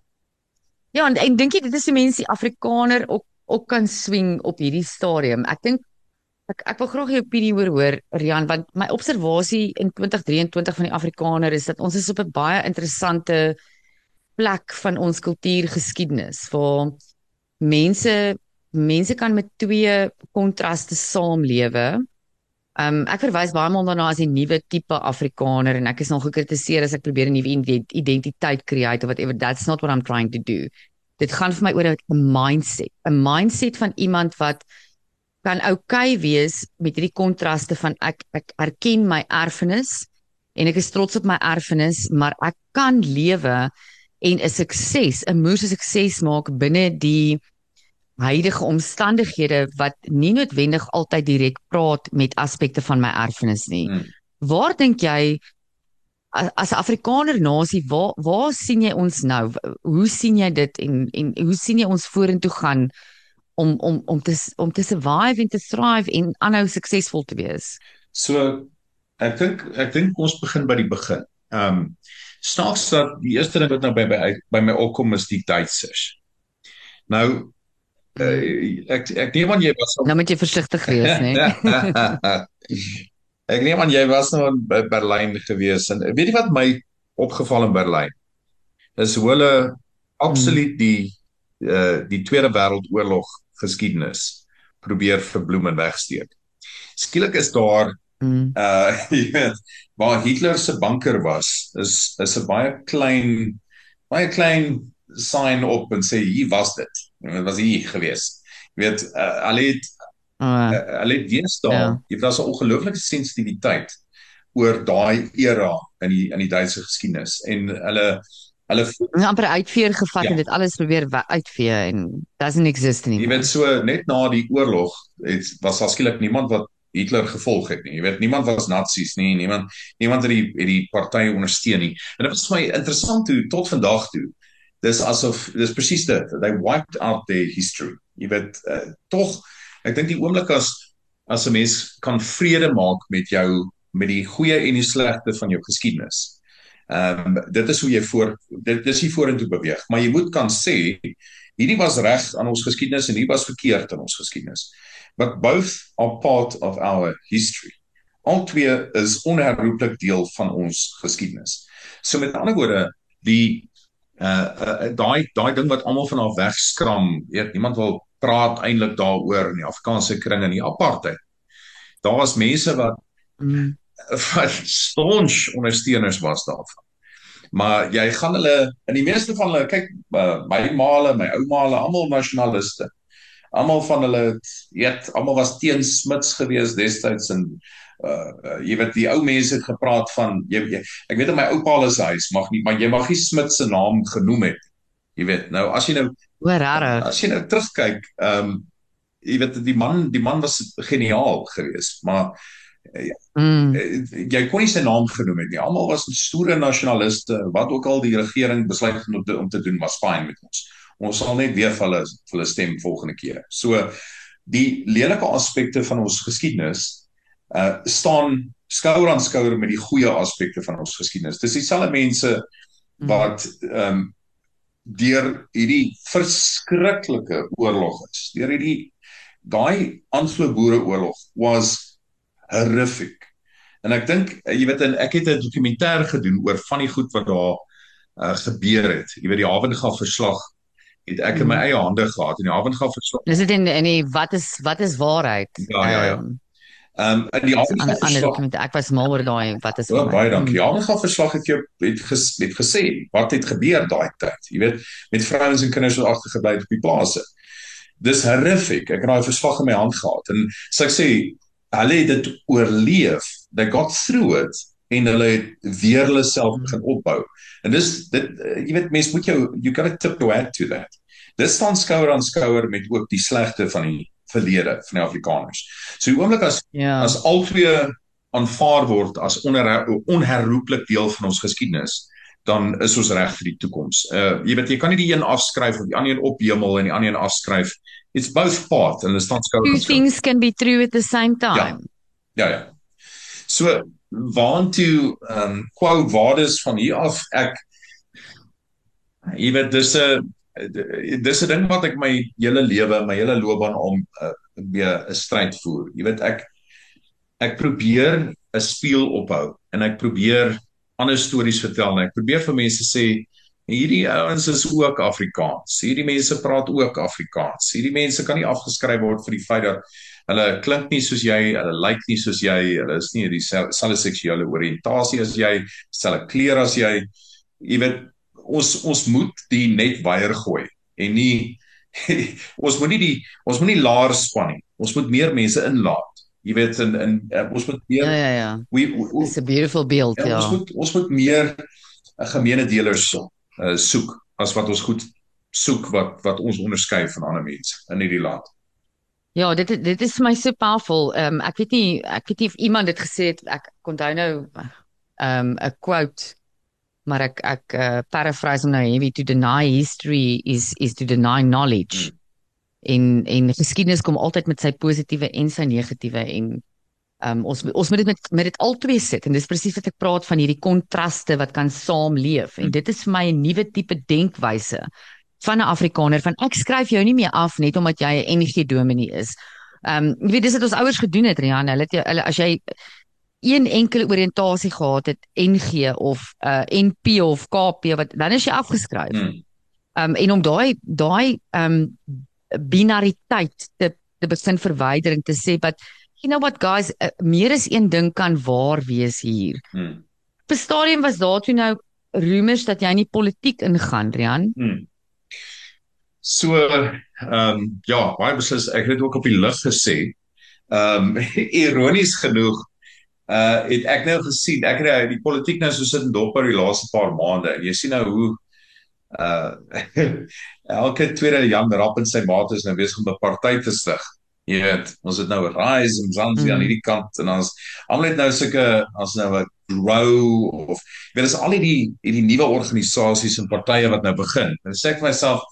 Ja, en ek dink dit is die mense die Afrikaner ook ook kan swing op hierdie stadium. Ek dink ek ek wil graag jou opinie oor hoor Rian want my observasie in 2023 van die Afrikaner is dat ons is op 'n baie interessante plek van ons kultuurgeskiedenis waar mense mense kan met twee kontraste saamlewe. Um ek verwys baie maal daarna as die nuwe tipe Afrikaner en ek is nog gekritiseer as ek probeer 'n nuwe identiteit create of whatever that's not what I'm trying to do. Dit gaan vir my oor 'n mindset, 'n mindset van iemand wat kan oukei okay wees met hierdie kontraste van ek ek erken my erfenis en ek is trots op my erfenis, maar ek kan lewe en 'n sukses, 'n moeë sukses maak binne die huidige omstandighede wat nie noodwendig altyd direk praat met aspekte van my erfenis nie. Hmm. Waar dink jy as 'n Afrikaner nasie waar waar sien jy ons nou? Hoe sien jy dit en en hoe sien jy ons vorentoe gaan om om om te om te survive en te thrive en aanhou suksesvol te wees? So ek dink ek dink ons begin by die begin. Ehm um, snaaks dat die eerste ding wat nou by by by my opkom is die Duitsers. Nou Uh, ek ek neem aan jy was Nou moet jy versigtig wees, né? ek neem aan jy was nou in Berlyn gewees en weet jy wat my opgeval in Berlyn? Is hoe hulle absoluut die uh die Tweede Wêreldoorlog geskiedenis probeer verbloem en wegsteek. Skielik is daar mm. uh jy weet waar Hitler se bunker was, is is 'n baie klein baie klein sign op en sê hier was dit. Dit was hier gewees. Jy weet, uh, hulle het uh, hulle het weer staan. Yeah. Jy weet daar's 'n ongelooflike sensitiwiteit oor daai era in die in die Duitse geskiedenis en hulle hulle Nou, amper uitveer gevat Ja. en dit alles probeer uitvee en doesn't exist Jy anymore. weet so net na die oorlog het was daar skielik niemand wat Hitler gevolg het nie. Jy weet niemand was nasies nie, niemand niemand het die het die party ondersteun nie. En dit was vir my interessant toe tot vandag toe. Dis asof dis presies dit. They wiped out their history. Jy weet uh, tog ek dink die oomblik as as 'n mens kan vrede maak met jou met die goeie en die slegte van jou geskiedenis. Ehm um, dit is hoe jy voor dit dis hier vorentoe beweeg, maar jy moet kan sê hierdie was reg aan ons geskiedenis en hierdie was verkeerd aan ons geskiedenis. But both are part of our history. Al twee is onherroepelik deel van ons geskiedenis. So met ander woorde, die uh, uh daai daai ding wat almal van haar wegskram, weet niemand wil praat eintlik daaroor in die Afrikaanse kringe nie apartheid. Daar was mense wat Mm. Wat staunch ondersteuners was daarvan. Maar jy gaan hulle in die meeste van hulle kyk uh, my maale, my oumaale, almal nasionaliste. Almal van hulle weet, almal was teen Smits gewees destyds en uh, uh jy weet die ou mense het gepraat van jy, jy ek weet in my oupa se huis mag nie maar jy mag nie Smits se naam genoem het. Jy weet, nou as jy nou Hoe rarig. as jy nou terugkyk, ehm um, jy weet die man die man was geniaal geweest, maar Mm. uh, jy kon nie sy naam genoem het nie. Almal was stoere nasionaliste. Wat ook al die regering besluit het om te, om te doen was fyn met ons. Ons sal net weer vir hulle vir hulle stem volgende keer. So die lelike aspekte van ons geskiedenis uh staan skouer aan skouer met die goeie aspekte van ons geskiedenis. Dis dieselfde mense wat ehm um, deur hierdie verskriklike oorlog is. Deur hierdie daai Anglo-Boereoorlog was horrific. En ek dink eh, jy weet en ek het 'n dokumentêr gedoen oor van die goed wat daar uh, gebeur het. Jy weet die Havenga verslag het ek in my eie hande gehad en die Havenga verslag. Dis dit in in die wat is wat is waarheid? Ja, ja, ja. Ehm, Ehm um, in die ander ander dokument. Ek was mal oor daai wat is Ja, waarheid. baie dankie. Die Havenga verslag het jou het, ges, het gesê wat het gebeur daai tyd. Jy weet met vrouens en kinders wat agtergebly het op die plase. Dis horrific. Ek het daai verslag in my hand gehad en so ek sê hulle het dit oorleef. They got through it en hulle het weer hulle self begin opbou. En dis dit eh, jy weet mense moet jou you got to tip your hat to that. Dit staan skouer aan skouer met ook die slegte van die verlede van die Afrikaners. So die oomblik as Ja. as albei aanvaar word as onher, onherroepelik deel van ons geskiedenis, dan is ons reg vir die toekoms. Uh jy weet jy kan nie die een afskryf of die ander een ophemel en die ander een afskryf. It's both part staan skouer Two aan skouer. things can be true at the same time. Ja ja. So waantoe ehm um, quo vadis van hier af ek jy weet dis 'n dis 'n ding wat ek my hele lewe, my hele loopbaan om uh, weer 'n stryd voer. Jy weet ek ek probeer 'n spieël ophou en ek probeer ander stories vertel en ek probeer vir mense sê hierdie ouens is ook Afrikaans. Hierdie mense praat ook Afrikaans. Hierdie mense kan nie afgeskryf word vir die feit dat hulle klink nie soos jy, hulle lyk nie soos jy, hulle is nie dieselfde seksuele oriëntasie as jy, dieselfde kleur as jy. Jy weet ons ons moet die net weier gooi en nie ons moet nie die ons moet nie laer span nie. Ons moet meer mense inlaat. Jy weet in in uh, ons moet meer Ja ja ja. we, we, we, It's a beautiful beeld, ja, ja. ons moet ons moet meer 'n gemeene delers uh, soek as wat ons goed soek wat wat ons onderskei van ander mense in hierdie land. Ja, dit dit is vir my so powerful. Ehm um, ek weet nie ek weet nie of iemand dit gesê het. Ek kon onthou nou ehm um, 'n quote maar ek ek uh, paraphrase hom nou heavy to deny history is is to deny knowledge. Hmm. En en geskiedenis kom altyd met sy positiewe en sy negatiewe en um, ons ons moet dit met met dit albei sit en dis presies wat ek praat van hierdie kontraste wat kan saamleef en Hmm. dit is vir my 'n nuwe tipe denkwyse van 'n Afrikaner van ek skryf jou nie meer af net omdat jy 'n NG dominee is. Ehm um, jy weet dis wat ons ouers gedoen het Rian, hulle het jou, hulle as jy een enkele oriëntasie gehad het NG of uh NP of KP wat dan is jy afgeskryf. Hmm. Ehm um, en om daai daai ehm um, binariteit te te begin verwyder en te sê wat you know what guys uh, meer as een ding kan waar wees hier. Hmm. Op 'n stadium was daar toe nou rumors dat jy in die politiek ingaan, Rian. Hmm. So ehm um, ja, baie beslis ek het dit ook op die lig gesê. Ehm um, ironies genoeg uh het ek nou gesien ek het die politiek nou so sit en dop oor die laaste paar maande en jy sien nou hoe uh elke tweede Jan Rapp en sy maat is nou besig om 'n party te stig. Jy weet, ons het nou Rise en Zanzi mm. aan hierdie kant en ons almal het nou sulke as nou 'n Grow of jy weet, dis al hierdie hierdie nuwe organisasies en partye wat nou begin. En sê ek vir myself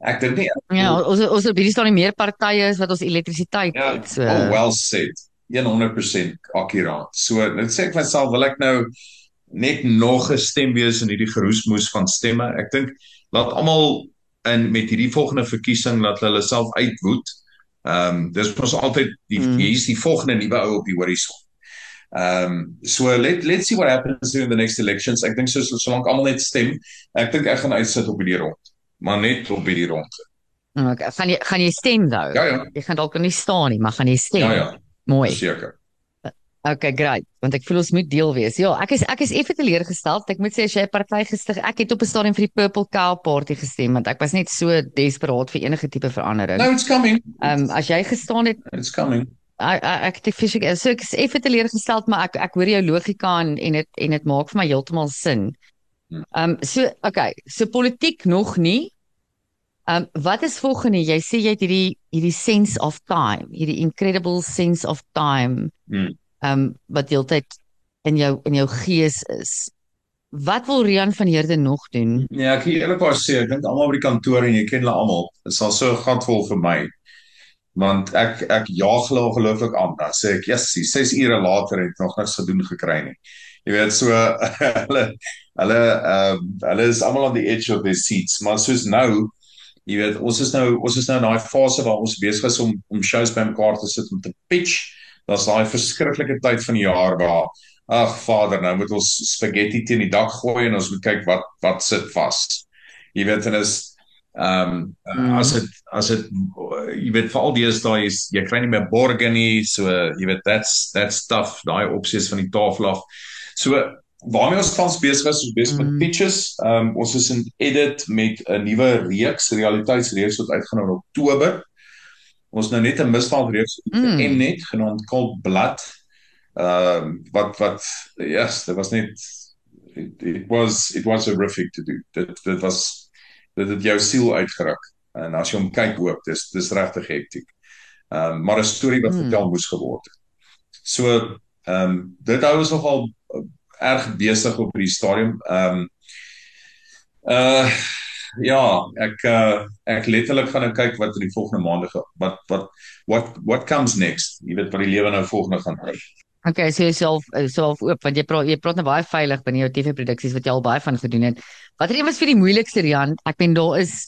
ek dink nie Ja, ons ons op hierdie staan nie meer partye is wat ons elektrisiteit ja, het. So oh, well said. 100% akkuraat. So net sê ek vir myself wil ek nou net nog 'n stem wees in hierdie geroesmoes van stemme. Ek dink laat almal in met hierdie volgende verkiesing laat hulle self uitwoed. Ehm um, dis mos altyd die mm. hier is die volgende nuwe ou op die horison. Ehm um, so let let's see what happens in the next elections. Ek dink so solank almal net stem, ek dink ek gaan uitsit op hierdie rond. Maar net op hierdie rond. Okay, gaan jy gaan jy stem nou? Ja ja. Jy gaan dalk nie staan nie, maar gaan jy stem? Ja ja. Mooi. Seker. Okay, great. Want ek voel ons moet deel wees. Ja, ek is ek is effe teleurgestel. Ek moet sê as jy 'n party gestig, ek het op 'n stadium vir die Purple Cow party gestem want ek was net so desperaat vir enige tipe verandering. No, it's coming. Ehm um, as jy gestaan het, it's coming. Ek ek ek fisiek so ek is effe teleurgestel, maar ek ek hoor jou logika en en dit en dit maak vir my heeltemal sin. Hmm. Ehm um, so okay, so politiek nog nie. Ehm um, wat is volgende? Jy sê jy het hierdie hierdie sense of time, hierdie incredible sense of time. Hmm ehm um, wat deeltyd in jou in jou gees is. Wat wil Rian van Heerde nog doen? Nee, ek eerlikwaar sê, ek dink almal by die kantoor en jy ken hulle almal, is al so gatvol vir my. Want ek ek jaag hulle ongelooflik aan. Dan sê ek, "Yes, 6 ure later het nog niks gedoen gekry nie." Jy weet so hulle hulle ehm uh, hulle is almal on the edge of their seats, maar soos nou Jy weet, ons is nou ons is nou in daai fase waar ons besig is om om shows bymekaar te sit om te pitch daar's daai verskriklike tyd van die jaar waar ag vader nou moet ons spaghetti teen die dak gooi en ons moet kyk wat wat sit vas. Jy weet en is ehm um, mm. as dit as dit jy weet veral deesdae is jy kry nie meer borge nie so jy weet that's that's stuff daai opsies van die tafel af. So waarmee ons tans besig is, is besig met mm. pitches. Ehm um, ons is in edit met 'n nuwe reeks, realiteitsreeks wat uitgaan in Oktober ons nou net 'n misval reeks mm. en net genaamd Cold Blood. Ehm uh, wat wat yes, dit was net it, it was it was horrific to do. Dit dit was dit het jou siel uitgeruk. En as jy hom kyk hoop, dis dis regtig hektiek. Ehm um, maar 'n storie wat mm. vertel moes geword het. So ehm um, dit hou ons nogal uh, erg besig op hierdie stadium. Ehm um, uh ja, ek uh, ek letterlik gaan nou kyk wat in die volgende maande wat wat what what comes next. Jy weet wat die lewe nou volgende gaan hê. Okay, so self self oop want jy praat jy praat nou baie veilig binne jou TV produksies wat jy al baie van gedoen het. Watter een was vir die moeilikste Rian? Ek ben daar is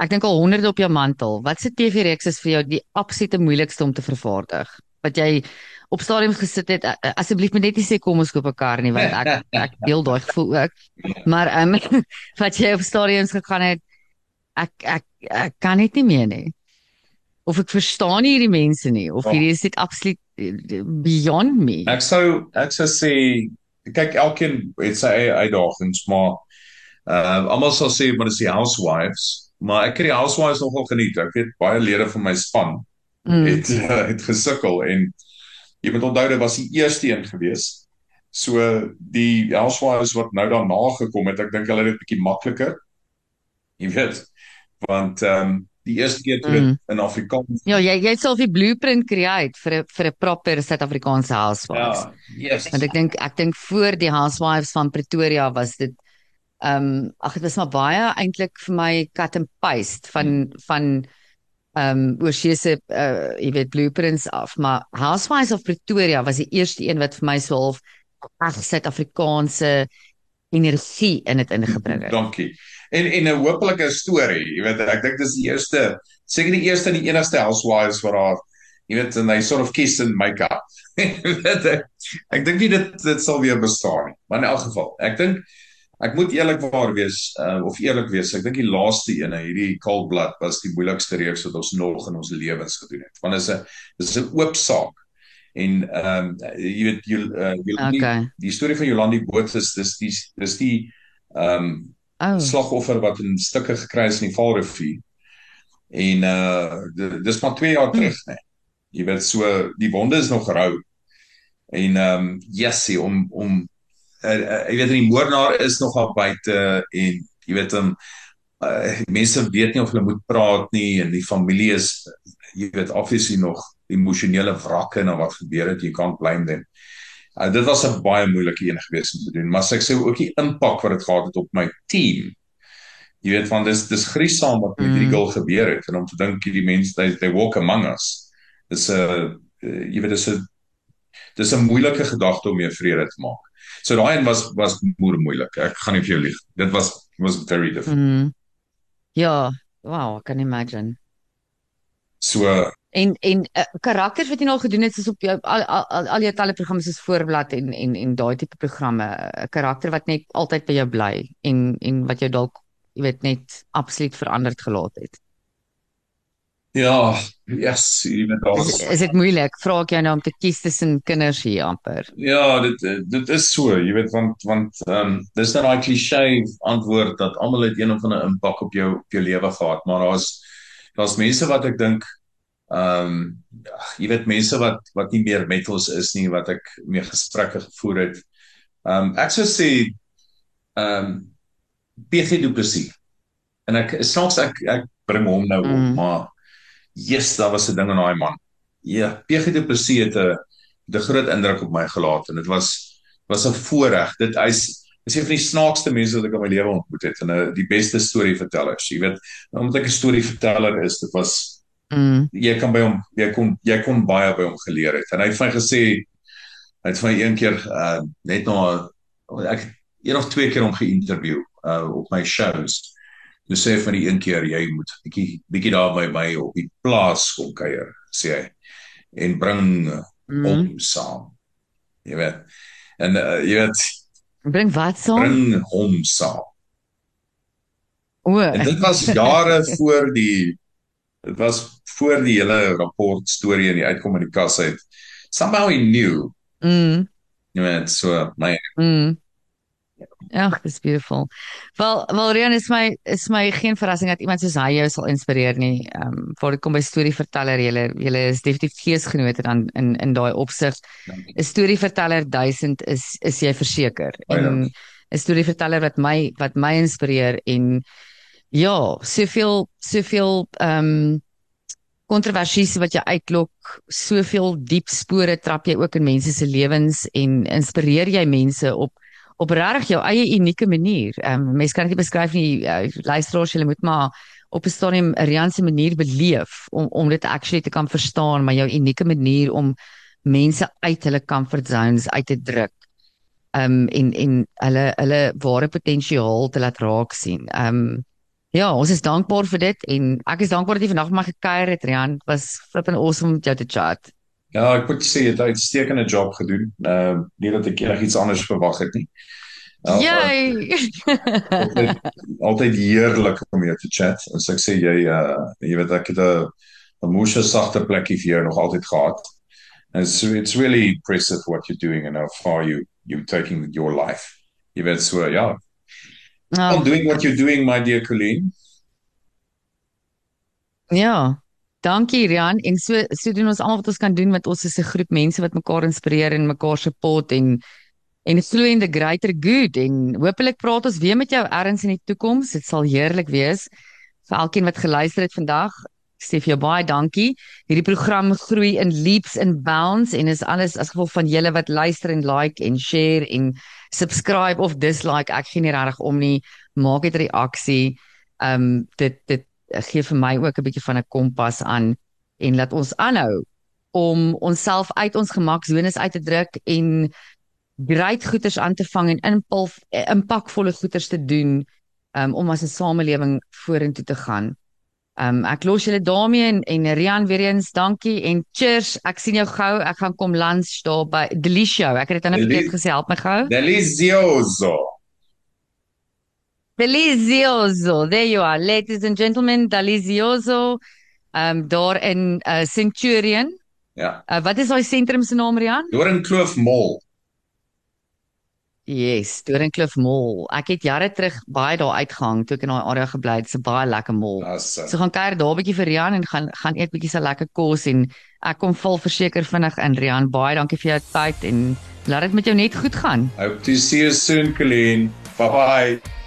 ek dink al honderde op jou mantel. Wat se TV reeks is vir jou die absolute moeilikste om te vervaardig? Wat jy op stadiums gesit het asseblief moet net nie sê kom ons koop 'n kar nie want ek ek deel daai gevoel ook. Maar ehm um, wat jy op stadiums gegaan het ek ek ek kan dit nie meer nie. Of ek verstaan hierdie mense nie of hierdie is dit absoluut eh, beyond me. Ek sou ek sou sê kyk elkeen het sy eie uitdagings maar uh, almal sal sê maar dis die housewives maar ek het die housewives nogal geniet. Ek het baie lede van my span mm. het uh, het gesukkel en jy moet onthou dit was die eerste een gewees. So die Elsewise wat nou daarna gekom het, ek dink hulle het dit bietjie makliker. Jy weet, want ehm um, die eerste keer toe mm. in Afrikaans. Ja, jy jy self die blueprint create vir 'n vir 'n proper Suid-Afrikaanse housewives. Ja, yes. Want ek dink ek dink voor die housewives van Pretoria was dit ehm um, ag dit was maar baie eintlik vir my cut and paste van mm. van ehm um, oorsese uh jy weet blueprints af maar Housewives of Pretoria was die eerste een wat vir my so half reg Suid-Afrikaanse energie in dit ingebring het. Dankie. En en 'n hopelike storie, jy weet ek dink dis die eerste seker die eerste en die enigste Housewives wat daar jy weet en they sort of kiss and make up. ek dink nie dit dit sal weer bestaan nie. Maar in elk geval, ek dink Ek moet eerlikwaar wees uh, of eerlik wees. Ek dink die laaste ene, hierdie Cold Blood, was die moeilikste reeks wat ons nog in ons lewens gedoen het. Want dit is 'n dis 'n oop saak. En ehm um, jy weet jy uh, Jolandi okay. die storie van Jolandi Boots is dis die dis die ehm um, oh. slagoffer wat in stukke gekry is in die Vaalrivier. En uh dis maar 2 jaar terug, hm. né? Jy weet so die wonde is nog rou. En ehm um, Jessie om om uh, uh, jy weet die moordenaar is nog al buite en jy weet hom uh, mense weet nie of hulle moet praat nie en die familie is jy weet obviously nog emosionele wrakke na wat gebeur het you can't blame them. Uh, dit was 'n baie moeilike een gewees om te doen, maar ek sê ook die impak wat dit gehad het op my team. Jy weet van dis dis griesaam wat met mm. hierdie girl gebeur het en om te dink hierdie mense they, they walk among us. Dis 'n uh, jy weet dis 'n dis 'n moeilike gedagte om mee vrede te maak. So daai een was was moer moeilik. Ek gaan nie vir jou lieg. Dit was was very difficult. Mm. Ja, wow, I can imagine. So en en uh, karakters wat jy nou al gedoen het is op jou al al, al, al jou talle programme soos voorblad en en en daai tipe programme 'n karakter wat net altyd by jou bly en en wat jou dalk jy weet net absoluut veranderd gelaat het. Ja, yes, daar is Is dit moeilik? Vra ek jou nou om te kies tussen kinders hier amper. Ja, dit dit is so, jy weet want want ehm um, dis dan daai klise antwoord dat almal het een of ander impak op jou op jou lewe gehad, maar daar's daar's mense wat ek dink ehm um, ja, jy weet mense wat wat nie meer met ons is nie wat ek mee gesprekke gevoer het. Ehm um, ek sou sê ehm um, PG Du Plessis. En ek snaaks ek ek bring hom nou mm. op, maar Jesus, daar was 'n ding in daai man. Ja, PG Du Plessis het 'n 'n groot indruk op my gelaat en dit was was 'n voorreg. Dit hy's is een van die snaakste mense wat ek in my lewe ontmoet het en 'n die beste storievertellers. Jy weet, omdat ek 'n storieverteller is, dit was mm. jy kan by hom jy kon jy kon baie by hom geleer het. En hy het vir my gesê hy het vir my een keer uh, net na ek een of twee keer hom geïnterview uh, op my shows. Jy sê van die een keer jy moet bietjie bietjie daar by my op die plaas kom kuier, sê hy. En bring mm. hom saam. Jy weet. En uh, jy weet bring wat saam? Bring hom saam. O. En dit was jare voor die dit was voor die hele rapport storie in die uitkom in die kas uit. Somehow he knew. Mm. Jy weet so my mm. Ag, dis beautiful. Wel, wel Rian is my is my geen verrassing dat iemand soos hy jou sal inspireer nie. Ehm um, voor dit kom by storieverteller, jy jy is definitief geesgenote dan in in daai opsig. 'n Storieverteller 1000 is is jy verseker. En 'n storieverteller wat my wat my inspireer en ja, soveel soveel ehm um, kontroversies wat jy uitlok, soveel diep spore trap jy ook in mense se lewens en inspireer jy mense op op regtig jou eie unieke manier. Ehm um, mense kan dit beskryf nie uh, luisteraars jy moet maar op 'n stadium 'n Rianse manier beleef om om dit actually te kan verstaan, maar jou unieke manier om mense uit hulle comfort zones uit te druk. Ehm um, en en hulle hulle ware potensiaal te laat raak sien. Ehm um, ja, ons is dankbaar vir dit en ek is dankbaar dat jy vandag mag gekuier het Rian. Was flippin awesome om jou te chat. Ja, ek moet sê jy het 'n uitstekende job gedoen. Ehm uh, nie dat ek enigiets anders verwag het nie. Uh, Jy. altyd, altyd heerlik om jou te chat. En so ek sê jy uh jy weet ek het 'n 'n moeë sagte plekkie vir jou nog altyd gehad. And it's it's really impressive what you're doing and how far you you taking your life. Jy weet so ja. Oh, I'm doing what you're doing my dear Colleen. Ja. Dankie Rian en so so doen ons almal wat ons kan doen met ons is 'n groep mense wat mekaar inspireer en mekaar support en en glo in the greater good en hopelik praat ons weer met jou erns in die toekoms. Dit sal heerlik wees vir elkeen wat geluister het vandag. Sê vir jou baie dankie. Hierdie program groei in leaps and bounds en is alles as gevolg van julle wat luister en like en share en subscribe of dislike. Ek gee nie regtig om nie. Maak dit reaksie. Ehm um, dit dit gee vir my ook 'n bietjie van 'n kompas aan en laat ons aanhou om onsself uit ons gemaksone uit te druk en great goeders aan te vang en impul impakvolle goeders te doen um, om as 'n samelewing vorentoe te gaan. Um ek los julle daarmee en en Rian weer eens dankie en cheers. Ek sien jou gou. Ek gaan kom lunch daar by Delicio. Ek het dit nou net gesê help my gou. Delicioso. Delicioso. There you are, ladies and gentlemen, delicioso. Um daar in uh, Centurion. Ja. Uh, wat is daai sentrum se naam, Rian? Doringkloof Mall. Yes, Doringkloof Mall. Ek het jare terug baie daar uitgehang toe ek in daai area gebly het. Dit's 'n baie lekker mall. Awesome. So gaan kuier daar 'n bietjie vir Rian en gaan gaan eet bietjie se lekker kos en ek kom vol verseker vinnig in Rian. Baie dankie vir jou tyd en laat dit met jou net goed gaan. Hope to see you soon, Colleen. Bye bye.